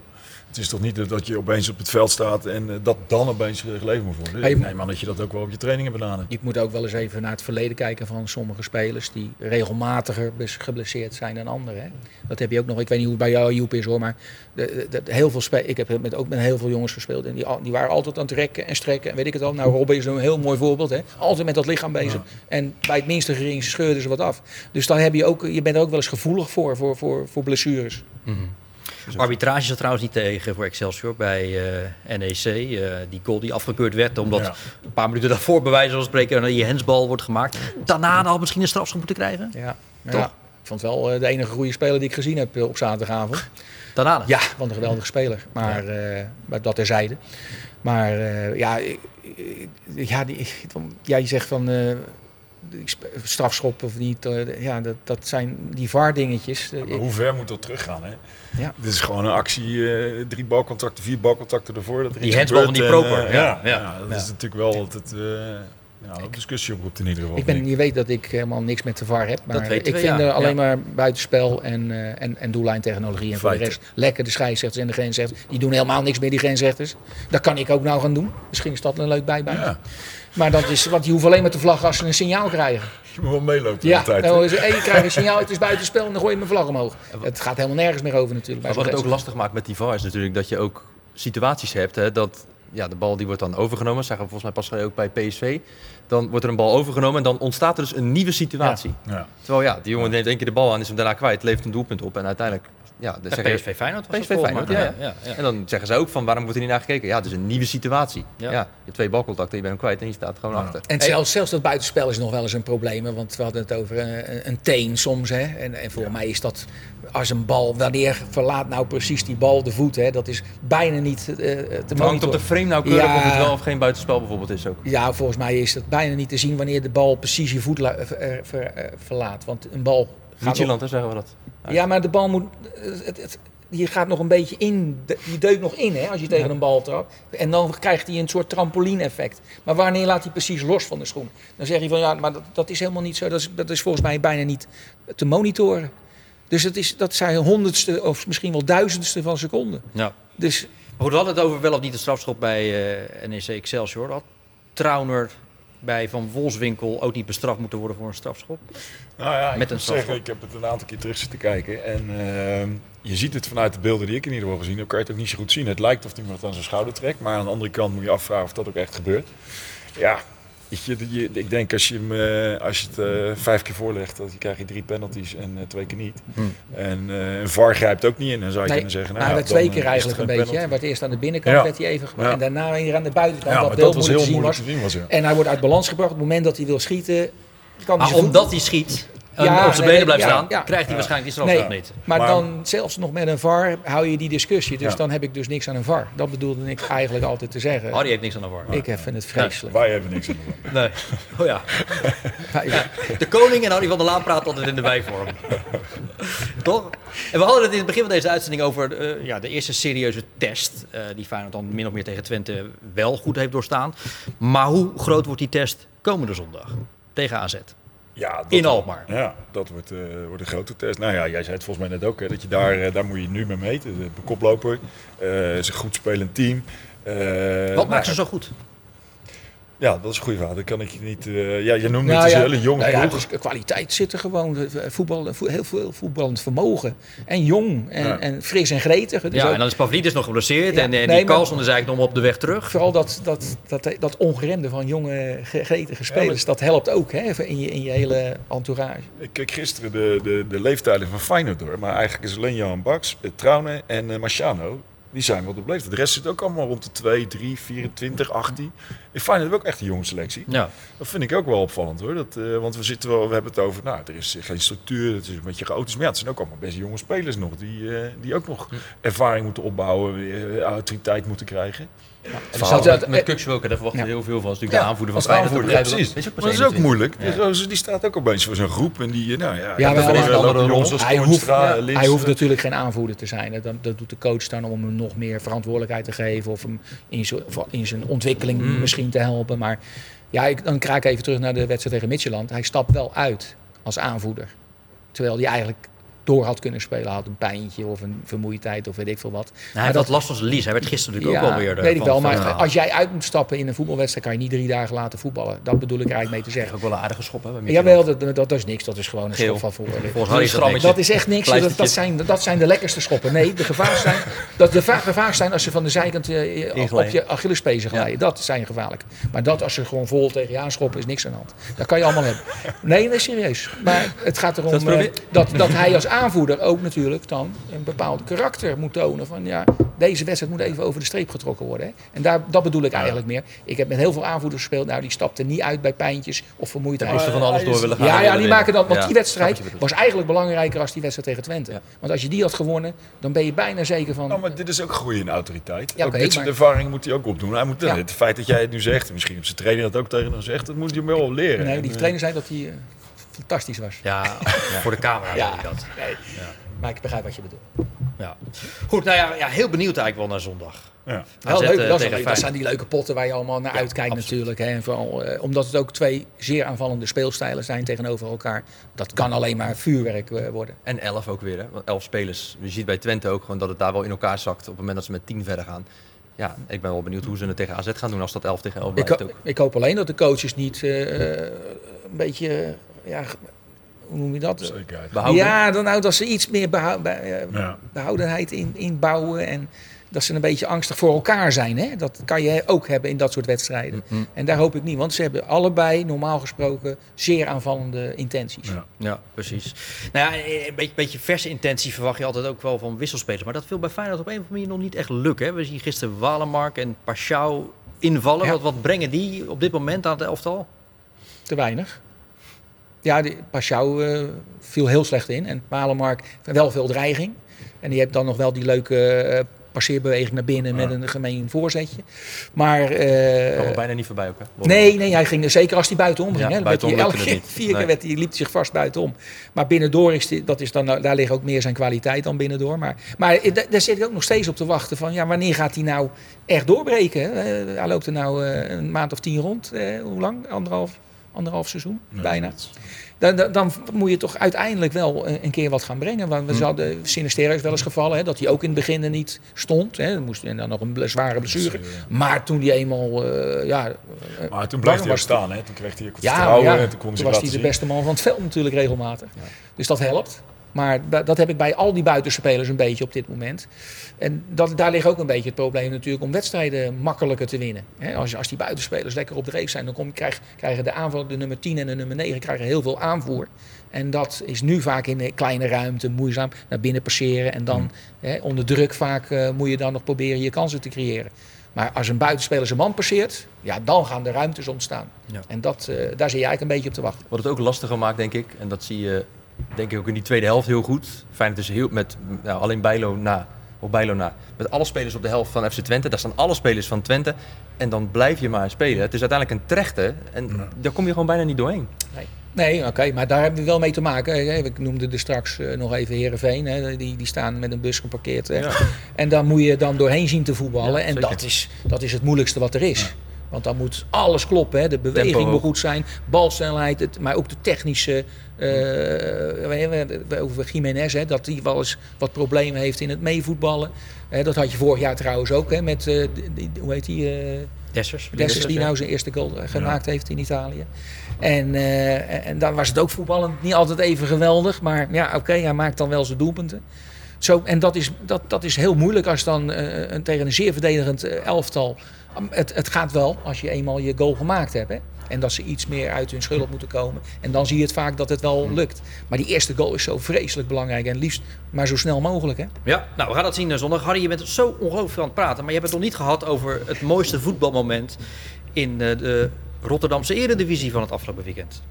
Het is toch niet dat je opeens op het veld staat en eh, dat dan opeens geleverd moet worden. Ik neem aan dat je dat ook wel op je trainingen benadert. Je moet ook wel eens even naar het verleden kijken van sommige spelers die regelmatiger geblesseerd zijn dan anderen. Hè. Dat heb je ook nog. Ik weet niet hoe het bij jou Joep is hoor, maar de, de, de- heel veel spe- ik heb met, ook met heel veel jongens gespeeld en die, die waren altijd aan het rekken en strekken en weet ik het al. Nou, Robben is een heel mooi voorbeeld. Hè. Altijd met dat lichaam bezig. En bij het minste gering scheurden ze wat af. Dus dan heb je ook, je bent er ook wel eens gevoelig voor, voor, voor, voor blessures. Arbitrage zat trouwens niet tegen voor Excelsior bij eh, NEC. Eh, die goal die afgekeurd werd omdat Ja. een paar minuten daarvoor bij wijze van spreken die hensbal wordt gemaakt. Daarna had misschien een strafschop moeten krijgen. Ja, Toch? ja. Ik vond wel eh, de enige goede speler die ik gezien heb op zaterdagavond. Daarna. Ja, want een geweldige speler. Maar, maar dat terzijde. Maar ja, ja, die, ja, je zegt van strafschop of niet. eh, ja, dat, dat zijn die VAR-dingetjes. Maar hoe ver moet dat teruggaan? Hè? Ja. Dit is gewoon een actie, eh, drie balcontacten, vier balcontacten ervoor. Dat er Die handsbal gebeurt van die proper, eh, ja, ja, ja. ja, dat Ja. is natuurlijk wel altijd eh ja, een discussie oproept in ieder geval. Ik ben, je weet dat ik helemaal niks met de VAR heb. Maar ik we, vind ja. er alleen Ja. maar buitenspel en, eh, en, en doellijntechnologie. En voor de rest lekker de scheidsrechters en de grensrechters. Die doen helemaal niks meer, die grensrechters. Dat kan ik ook nou gaan doen. Misschien is dat een leuk bijbaan. Ja. Maar dat is, want die hoeven alleen maar te vlaggen als ze een signaal krijgen. Je moet wel meelopen Ja, de tijd. nou, is er, hey, je krijgt een signaal, het is buitenspel en dan gooi je mijn vlag omhoog. Het gaat helemaal nergens meer over natuurlijk. Maar wat het ook lastig maakt met die VAR is natuurlijk dat je ook situaties hebt. Hè, dat ja, de bal die wordt dan overgenomen. Dat zagen we volgens mij pas ook bij PSV. Dan wordt er een bal overgenomen en dan ontstaat er dus een nieuwe situatie. Ja. Terwijl ja, die jongen neemt één keer de bal aan, is hem daarna kwijt, levert een doelpunt op. En uiteindelijk, ja, de Bij PSV Feyenoord was PSV dat volgens Feyenoord, mij. ja, ja. En dan zeggen ze ook van waarom wordt er niet naar gekeken? Ja, het is een nieuwe situatie. Ja. Ja. je hebt twee balcontacten, je bent hem kwijt en je staat gewoon achter. En zelfs, zelfs dat buitenspel is nog wel eens een probleem. Want we hadden het over eh, een, een teen soms. Hè. En, en voor mij is dat als een bal, wanneer verlaat nou precies die bal de voet? Hè? Dat is bijna niet eh, te Het hangt op de frame nauwkeurig Ja. of het wel of geen buitenspel bijvoorbeeld is ook. Ja, volgens mij is het bijna niet te zien wanneer de bal precies je voet la- ver- eh, ver- verlaat. Want een bal gaat op- Micheland, hè, zeggen we dat. Ja, maar de bal moet. Het, het, je gaat nog een beetje in. Je deukt nog in hè, als je tegen een bal trapt. En dan krijgt hij een soort trampoline-effect. Maar wanneer laat hij precies los van de schoen? Dan zeg je van ja, maar dat, dat is helemaal niet zo. Dat is, dat is volgens mij bijna niet te monitoren. Dus dat, is, dat zijn honderdste of misschien wel duizendste van seconden. Ja. Dus we hadden het over wel of niet de strafschop bij eh, NEC Excelsior. Had Trauner bij Van Wolfswinkel ook niet bestraft moeten worden voor een strafschop? Nou ja, ik Met een zeggen, strafschop. ik heb het een aantal keer terug zitten kijken. En ehm, je ziet het vanuit de beelden die ik in ieder geval gezien heb, kan je het ook niet zo goed zien. Het lijkt of iemand aan zijn schouder trekt, maar aan de andere kant moet je afvragen of dat ook echt gebeurt. Ja, je, je- ik denk als je, hem, eh, als je het eh, vijf keer voorlegt, dan krijg je drie penalties en eh, twee keer niet. En eh, een VAR grijpt ook niet in. Dan zou je Nee, kunnen zeggen, nou, maar ja, werd twee dan, keer eigenlijk een beetje. Hij penalty. werd eerst aan de binnenkant Ja. werd hij even gemaakt. Ja. En daarna weer aan de buitenkant. Ja, wat maar heel dat was heel moeilijk moeilijk te zien was. zien. Was, ja. En hij wordt uit balans gebracht. Op het moment dat hij wil schieten, kan hij Maar omdat hij schiet en Ja, op zijn nee, benen blijft ja, staan, ja. krijgt hij waarschijnlijk die Nee, strafschop niet. maar, Maar- dan zelfs nog met een VAR hou je die discussie. Dus Ja. dan heb ik dus niks aan een VAR. Dat bedoelde ik eigenlijk altijd te zeggen. Harry heeft niks aan de war. Ik vind het vreselijk. Wij hebben niks aan de Nee. Oh ja. De koning en Harry van der Laan praten altijd in de bijvorm. Toch? En we hadden het in het begin van deze uitzending over eh, ja, de eerste serieuze test. eh, die Feyenoord dan min of meer tegen Twente wel goed heeft doorstaan. Maar hoe groot wordt die test komende zondag? Tegen AZ. Ja, dat In Alkmaar. Ja, dat wordt, eh, wordt een grote test. Nou ja, jij zei het volgens mij net ook, hè, dat je daar, eh, daar moet je nu mee meten. De koploper, eh is een goed spelend team. Wat nou, maakt ze zo goed? Ja, dat is een goede vraag. Dat kan ik je niet... eh, ja, je noemde Nou het, ja, een hele jonge nou ja, ploeg. dus kwaliteit zit er gewoon. Voetbal, vo- heel veel voetballend vermogen. En jong en, Ja. en fris en gretig. Dus Ja, ook en dan is Pavlidis nog geblesseerd. Ja, en, en nee, die Carlson is eigenlijk nog op de weg terug. Vooral dat, dat, dat, dat ongeremde van jonge, ge- gretige spelers, dat helpt ook hè, in, je, in je hele entourage. Ik keek gisteren de, de, de leeftijden van Feyenoord door. Maar eigenlijk is alleen Johan Baks, Trauner en eh Marciano. Die zijn wel op de leeftijd. De rest zit ook allemaal rond de 2, 3, 24, 18. In Feyenoord hebben we ook echt een jonge selectie. Ja. Dat vind ik ook wel opvallend hoor. Dat, eh, want we, zitten wel, we hebben het over, nou, er is geen structuur, het is een beetje chaotisch. Maar ja, het zijn ook allemaal best jonge spelers nog. Die, eh, die ook nog ervaring moeten opbouwen, eh, autoriteit moeten krijgen. Zelfs met, met Kukswilke, daar verwachten we Ja. heel veel van. Dat is natuurlijk Ja, de aanvoerder van Feyenoord. Aanvoerder, ja, Dat precies. is ook Maar dat is ook 21. moeilijk. Ja. Die staat ook opeens voor zo'n groep. En die, eh, nou ja, Ja, ja, maar- Hij hoeft, ja, hij eh, natuurlijk geen aanvoerder te zijn. Dat, dat doet de coach dan om hem nog meer verantwoordelijkheid te geven. Of hem in zijn, in zijn ontwikkeling Mm. misschien te helpen. Maar ja, ik, dan kraak ik even terug naar de wedstrijd tegen Midtjylland. Hij stapt wel uit als aanvoerder. Terwijl hij eigenlijk door had kunnen spelen. Hij had een pijntje of een vermoeidheid of weet ik veel wat. hij Maar heeft dat- last van zijn lies. Hij werd gisteren natuurlijk ook alweer... eh, weet ik wel, maar als jij uit moet stappen in een voetbalwedstrijd, kan je niet drie dagen laten voetballen. Dat bedoel ik er eigenlijk mee te zeggen. Ook wel een aardige schop, hè? Jawel, dat, dat, dat is niks. Dat is gewoon een Geel. schop van voor. Volgens Harry is dat is echt niks. Dat, dat, zijn, dat zijn de lekkerste schoppen. Nee, de gevaar zijn, dat de va- gevaar zijn als ze van de zijkant eh, op je Achillespezen glijden. Dat zijn gevaarlijk. Maar dat als ze gewoon vol tegen je aanschoppen, is niks aan de hand. Dat kan je allemaal hebben. Nee, nee, serieus. Maar het gaat erom Dat eh, dat, dat hij als aanvoerder ook natuurlijk dan een bepaald karakter moet tonen. Van ja, deze wedstrijd moet even over de streep getrokken worden. Hè. En daar, dat bedoel ik eigenlijk meer. Ik heb met heel veel aanvoerders gespeeld. Nou, die stapten niet uit bij pijntjes of vermoeidheid. moesten van alles door willen gaan. Ja, ja, die maken dan. Want Ja, die wedstrijd was eigenlijk belangrijker als die wedstrijd tegen Twente. Ja. Want als je die had gewonnen, dan ben je bijna zeker van. Nou, maar dit is ook groei in autoriteit. Ja, dit soort maar- ervaring moet hij ook opdoen. Hij moet, Ja. Het feit dat jij het nu zegt, misschien op zijn trainer dat ook tegen hem zegt, dat moet hij wel leren. nee, die eh, trainer zei dat hij eh, fantastisch was. Ja, voor de camera Ja. ik dat. Nee. Maar ik begrijp wat je bedoelt. Ja. Goed, nou ja, ja, heel benieuwd eigenlijk wel naar zondag. ja. Wel leuk, eh, dat, leuk. zijn die leuke potten waar je allemaal naar uitkijkt absoluut. natuurlijk. Hè. En vooral, eh, omdat het ook twee zeer aanvallende speelstijlen zijn tegenover elkaar. Dat kan alleen maar vuurwerk eh, worden. En 11 ook weer, hè? Want 11 spelers. Je ziet bij Twente ook gewoon dat het daar wel in elkaar zakt op het moment dat ze met 10 verder gaan. Ja, ik ben wel benieuwd hoe ze het tegen AZ gaan doen als dat 11 tegen 11 Ik, blijft ho- ook. ik hoop alleen dat de coaches niet eh, een beetje, ja, hoe noem je dat? Zekerheid. Behouden. Ja, dan nou dat ze iets meer behou- be- eh, behoudenheid in, inbouwen en dat ze een beetje angstig voor elkaar zijn. Hè? Dat kan je ook hebben in dat soort wedstrijden. Mhm. En daar hoop ik niet, want ze hebben allebei normaal gesproken zeer aanvallende intenties. Ja. Ja, precies. Nou ja, een beetje, beetje verse intentie verwacht je altijd ook wel van wisselspelers. Maar dat wil bij Feyenoord op een of andere manier nog niet echt lukken. Hè? We zien gisteren Walemark en Pashao invallen. Ja. Wat, wat brengen die op dit moment aan het elftal? Te weinig. Ja, Pashao eh, viel heel slecht in. En Palemark wel veel dreiging. En die heeft dan nog wel die leuke eh, passeerbeweging naar binnen met een gemeen voorzetje. Maar... eh, kwam er bijna niet voorbij ook, hè? Nee, nee, hij ging zeker als hij buitenom ging. Ja, hè, werd hij elke vier keer Nee. werd hij, liep hij zich vast buitenom. Maar binnendoor is die, dat is dan, daar ligt ook meer zijn kwaliteit dan binnendoor. Maar, maar da- daar zit ik ook nog steeds op te wachten van ja, wanneer gaat hij nou echt doorbreken? hè? Hij loopt er nou een maand of tien rond. hoe lang? Anderhalf? Anderhalf seizoen, Nee, bijna. Dan, dan, dan moet je toch uiteindelijk wel een, een keer wat gaan brengen. Want Hm. we hadden Sinisterra is wel eens gevallen, hè, dat hij ook in het begin er niet stond. Hè. Dan moest en dan nog een zware blessure. Maar toen hij eenmaal, eh, ja, eh, Maar toen bleef hij ook was- staan, hè? Toen kreeg hij ook ja, vertrouwen ja, en toen kon hij zich was hij de beste man van het veld natuurlijk regelmatig. Dus dat helpt. Maar da- dat heb ik bij al die buitenspelers een beetje op dit moment. En dat, daar ligt ook een beetje het probleem natuurlijk om wedstrijden makkelijker te winnen. Hè, als, als die buitenspelers lekker op de reeks zijn, dan kom, krijg, krijgen de aanval, de nummer 10 en de nummer 9 krijgen heel veel aanvoer. En dat is nu vaak in een kleine ruimte moeizaam naar binnen passeren. En dan hè, onder druk vaak eh, moet je dan nog proberen je kansen te creëren. Maar als een buitenspeler zijn man passeert, ja, dan gaan de ruimtes ontstaan. Ja. En dat, eh, daar zit je eigenlijk een beetje op te wachten. Wat het ook lastiger maakt, denk ik. En dat zie je denk ik ook in die tweede helft heel goed. Feyenoord is heel met nou, alleen Bijlo na. Op Bijlo na. Met alle spelers op de helft van FC Twente. Daar staan alle spelers van Twente. En dan blijf je maar spelen. Het is uiteindelijk een trechte. En daar kom je gewoon bijna niet doorheen. Nee, nee oké, maar daar hebben we wel mee te maken. Eh, Ik noemde er straks eh, nog even Herenveen. Die, die staan met een bus geparkeerd. Hè. En daar moet je dan doorheen zien te voetballen. Ja, en zeker. dat is, dat is het moeilijkste wat er is. Want dan moet alles kloppen. Hè. De beweging Tempo moet goed zijn, balsnelheid, het, maar ook de technische. Eh, het over Jiménez, hè, dat hij wel eens wat problemen heeft in het meevoetballen. Hè, dat had je vorig jaar trouwens ook hè, met, eh, die- hoe heet die? eh, Dessers. Dessers die nou zijn eerste goal eh, gemaakt heeft in Italië. En, eh, en dan was het ook voetballend niet altijd even geweldig. Maar ja, oké, hij maakt dan wel zijn doelpunten. Zo, en dat is, dat, dat is heel moeilijk als dan eh, een, tegen een zeer verdedigend eh, elftal. Het, het gaat wel als je eenmaal je goal gemaakt hebt. Hè? En dat ze iets meer uit hun schulp moeten komen. En dan zie je het vaak dat het wel lukt. Maar die eerste goal is zo vreselijk belangrijk. En liefst maar zo snel mogelijk. Hè? Ja, nou we gaan dat zien eh, zondag. Harry, je bent zo ongelooflijk aan het praten. Maar je hebt het nog niet gehad over het mooiste voetbalmoment in eh, de Rotterdamse eredivisie van het afgelopen weekend.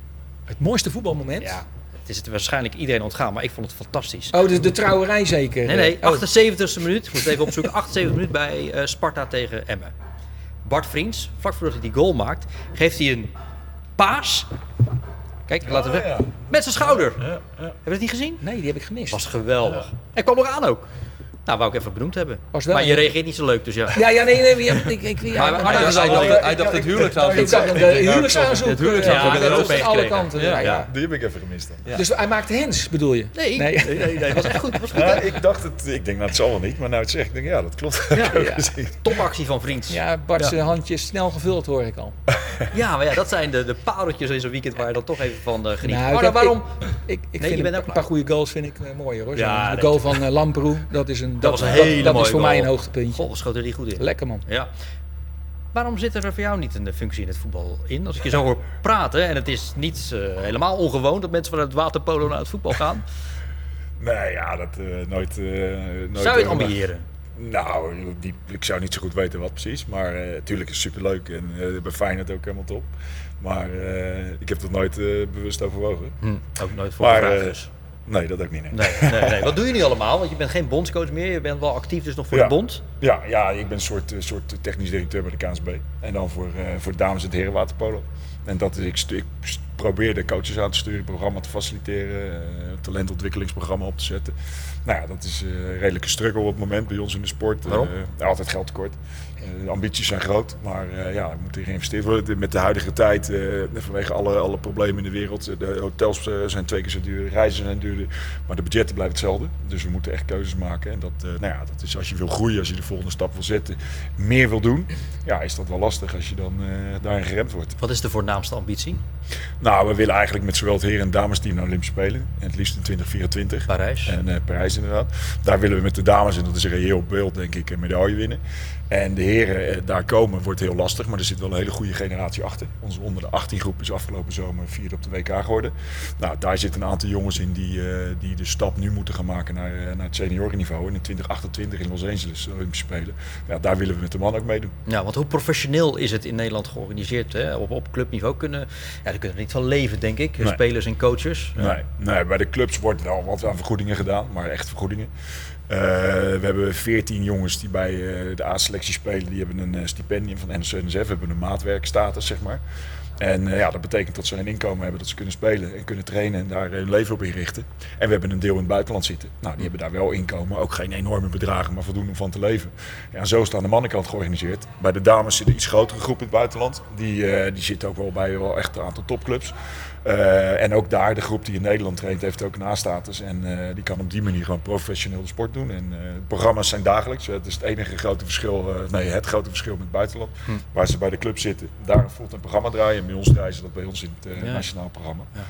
Het mooiste voetbalmoment. Ja, het is het waarschijnlijk iedereen ontgaan, maar ik vond het fantastisch. Oh, de, de trouwerij zeker. Nee, nee, Oh. 78e minuut. Ik moest even opzoeken. 78e minuut bij eh, Sparta tegen Emmen. Bart Vriends, vlak voordat hij die goal maakt, geeft hij een paas. Kijk, laten we. ja. Met zijn schouder. Ja, ja. Hebben we het niet gezien? Nee, die heb ik gemist. Was geweldig. En kwam nog aan ook. Nou, wou ik even benoemd hebben. Was wel maar je reageert niet zo leuk, dus ja. Ja, ja, nee, nee. ja, ik, ik, ja, Maar- hij dacht- hij dacht het. Ik denk, nou, huwelijksaanzoek. het huwelijksaanzoek, Ja, ik heb er dat van alle kanten. Die heb ik even gemist dan. Dus hij maakte hens, bedoel je? Nee, Nee. nee, was echt goed. Was goed ik dacht het, ik denk nou het zal wel niet, maar nou het zegt, ik denk ja dat klopt. Ik. Topactie van Vriends. Ja, Ja, Bart's handje is snel gevuld, hoor ik al. maar ja, dat zijn de, de pareltjes in zo'n weekend waar je dan toch even van eh, geniet. Nou, waarom? Ik, ik je vind een, paar goede goals vind ik eh, mooier, hoor. Zo, Ja, de goal van eh, Lamproe, dat is een Dat was een hele dat mooie is voor goal. mij een hoogtepuntje. Goh, schoot er niet goed in. Lekker man. Ja. Waarom zit er voor jou niet een functie in het voetbal in? Als ik je zo hoor praten, en het is niet eh, helemaal ongewoon dat mensen van het waterpolo naar het voetbal gaan. Nee, ja, dat eh, nooit, eh nooit. Zou je het ambiëren? Nou, die, ik zou niet zo goed weten wat precies. Maar natuurlijk is het superleuk en eh bij Feyenoord ook helemaal top. Maar eh, ik heb het nooit eh, bewust overwogen. Hm, ook nooit voor Maar, eh, dus. Nee, dat ook niet. Nee. Nee, nee, nee. Wat doe je nu allemaal? Want je bent geen bondscoach meer. Je bent wel actief dus nog voor Ja. de bond. Ja, ja, ik ben een soort, eh, soort technisch directeur bij de KNSB. En dan voor, eh, voor dames en het herenwaterpolo. En dat is, ik, ik st- probeer de coaches aan te sturen, het programma te faciliteren, eh, talentontwikkelingsprogramma op te zetten. Nou ja, dat is eh, een redelijke struggle op het moment bij ons in de sport. Waarom? Eh, altijd geld tekort. Eh, de ambities zijn groot, maar eh, ja, er moet hier geïnvesteerd worden. Met de huidige tijd, eh, vanwege alle, alle problemen in de wereld. De hotels zijn twee keer zo duur, reizen zijn duurder. Maar de budgetten blijven hetzelfde. Dus we moeten echt keuzes maken. En dat, nou ja, dat is als je wil groeien, als je de volgende stap wil zetten, meer wil doen. Ja, is dat wel lastig als je dan daarin geremd wordt. Wat is de voornaamste ambitie? Nou, we willen eigenlijk met zowel het heren- en damesteam naar Olympische Spelen. En het liefst in 2024. Parijs. En eh, Parijs inderdaad. Daar willen we met de dames, en dat is een reëel beeld denk ik, een medaille winnen. En de heren eh, daar komen wordt heel lastig, maar er zit wel een hele goede generatie achter. Onze onder de 18 groep is afgelopen zomer vierde op de WK geworden. Nou, daar zitten een aantal jongens in die, eh, die de stap nu moeten gaan maken naar, naar het seniorenniveau. En in 2028 in Los Angeles, de Olympische Spelen. Ja, daar willen we met de man ook meedoen. Ja, want hoe professioneel is het in Nederland georganiseerd? Hè? Op, op clubniveau kunnen, ja, kunnen er niet van leven, denk ik. Nee. Spelers en coaches. Ja. Nee, bij de clubs wordt wel wat aan vergoedingen gedaan, maar echt vergoedingen. Eh, we hebben 14 jongens die bij eh, de A-selectie spelen. Die hebben een eh, stipendium van NSNSF, hebben een maatwerkstatus, zeg maar. En eh, ja, dat betekent dat ze een inkomen hebben, dat ze kunnen spelen en kunnen trainen en daar hun leven op inrichten. En we hebben een deel in het buitenland zitten. Nou, die hebben daar wel inkomen, ook geen enorme bedragen, maar voldoende om van te leven. Ja, en zo is het aan de mannenkant georganiseerd. Bij de dames zit een iets grotere groep in het buitenland. Die, eh, die zit ook wel bij wel echt een aantal topclubs. Eh, en ook daar, de groep die in Nederland traint, heeft ook een A-status. En eh, die kan op die manier gewoon professioneel de sport doen. En uh, programma's zijn dagelijks. Het is het enige grote verschil, nee, het grote verschil met het buitenland. Hm. Waar ze bij de club zitten, daar voelt een programma draaien. En bij ons draaien ze dat bij ons in het Ja. nationaal programma. Ja.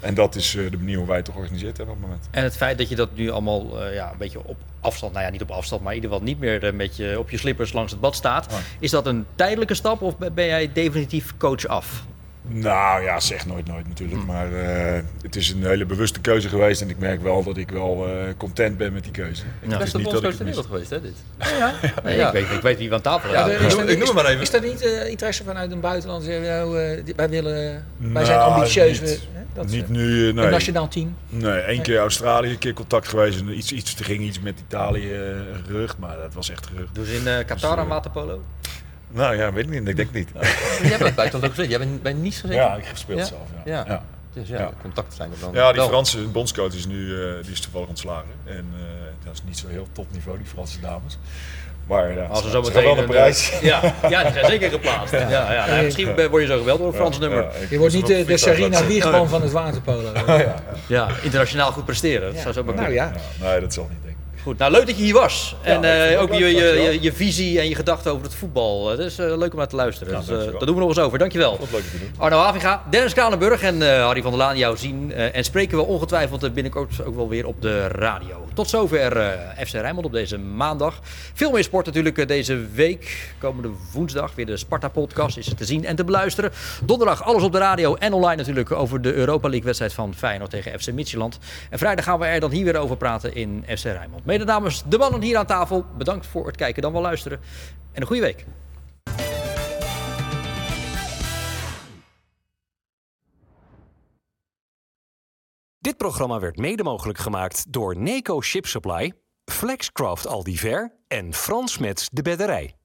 En dat is de manier hoe wij het georganiseerd hebben op het moment. En het feit dat je dat nu allemaal ja, een beetje op afstand, nou ja, niet op afstand, maar in ieder geval niet meer met je, op je slippers langs het bad staat. Is dat een tijdelijke stap of ben jij definitief coach af? Nou ja, zeg nooit nooit natuurlijk. Maar eh, het is een hele bewuste keuze geweest. En ik merk wel dat ik wel eh, content ben met die keuze. Ja. Het is Beste niet dat ik ter wereld geweest, hè, dit? Nee, Ja. ik, weet, ik weet wie we aan tafel Ja, hebben. ik noem- maar even. Is er niet eh, interesse vanuit een buitenland? Nou, eh, wij, willen, wij Nou, zijn ambitieus. niet- we- hè, dat is, Niet nu, eh, nee. Een nationaal team. Nee, één keer Australië, een keer contact geweest. En iets, iets, er ging iets met Italië gerucht, maar dat was echt gerucht. Ze in eh, Qatar aan waterpolo? Nou ja, weet ik niet. Ik denk niet. Jij hebt het buitenland ook gezeten. Jij bent bij Nice gezeten? Ja, ik heb gespeeld Ja? zelf. Ja. Ja. Ja. Dus ja, Ja. contacten zijn er dan Ja, die wel. Franse bondscoach is nu eh, die is toevallig ontslagen. En eh, dat is niet zo heel topniveau, die Franse dames. Maar ja, Als ze- zo meteen wel een prijs. eh, ja, ja, die zijn zeker geplaatst. Ja. Ja, ja, nou, misschien word je zo geweld door een Frans nummer. Je wordt niet de, vliegtuig Sarina Wiegman van het waterpolo. Ja, internationaal goed presteren. Dat zou zo maar Nou ja. nee, dat zal niet. Goed, nou leuk dat je hier was. En eh, ook je, je, je, visie en je gedachten over het voetbal. Het is eh, leuk om naar te luisteren. Ja, dus, eh, dat doen we nog eens over. Dankjewel. Wat leuk te doen. Arno Havinga, Dennis Kranenburg en eh, Harry van der Laan jou zien. eh, en spreken we ongetwijfeld eh, binnenkort ook wel weer op de radio. Tot zover eh, FC Rijnmond op deze maandag. Veel meer sport natuurlijk eh, deze week. Komende woensdag weer de Sparta-podcast is te zien en te beluisteren. Donderdag alles op de radio en online natuurlijk over de Europa League-wedstrijd van Feyenoord tegen FC Midtjylland. En vrijdag gaan we er dan hier weer over praten in FC Rijnmond. Mede namens de mannen hier aan tafel, bedankt voor het kijken dan wel luisteren. En een goede week. Dit programma werd mede mogelijk gemaakt door Neco Ship Supply, Flexcraft Aldiver en Frans Mets de Bedderij.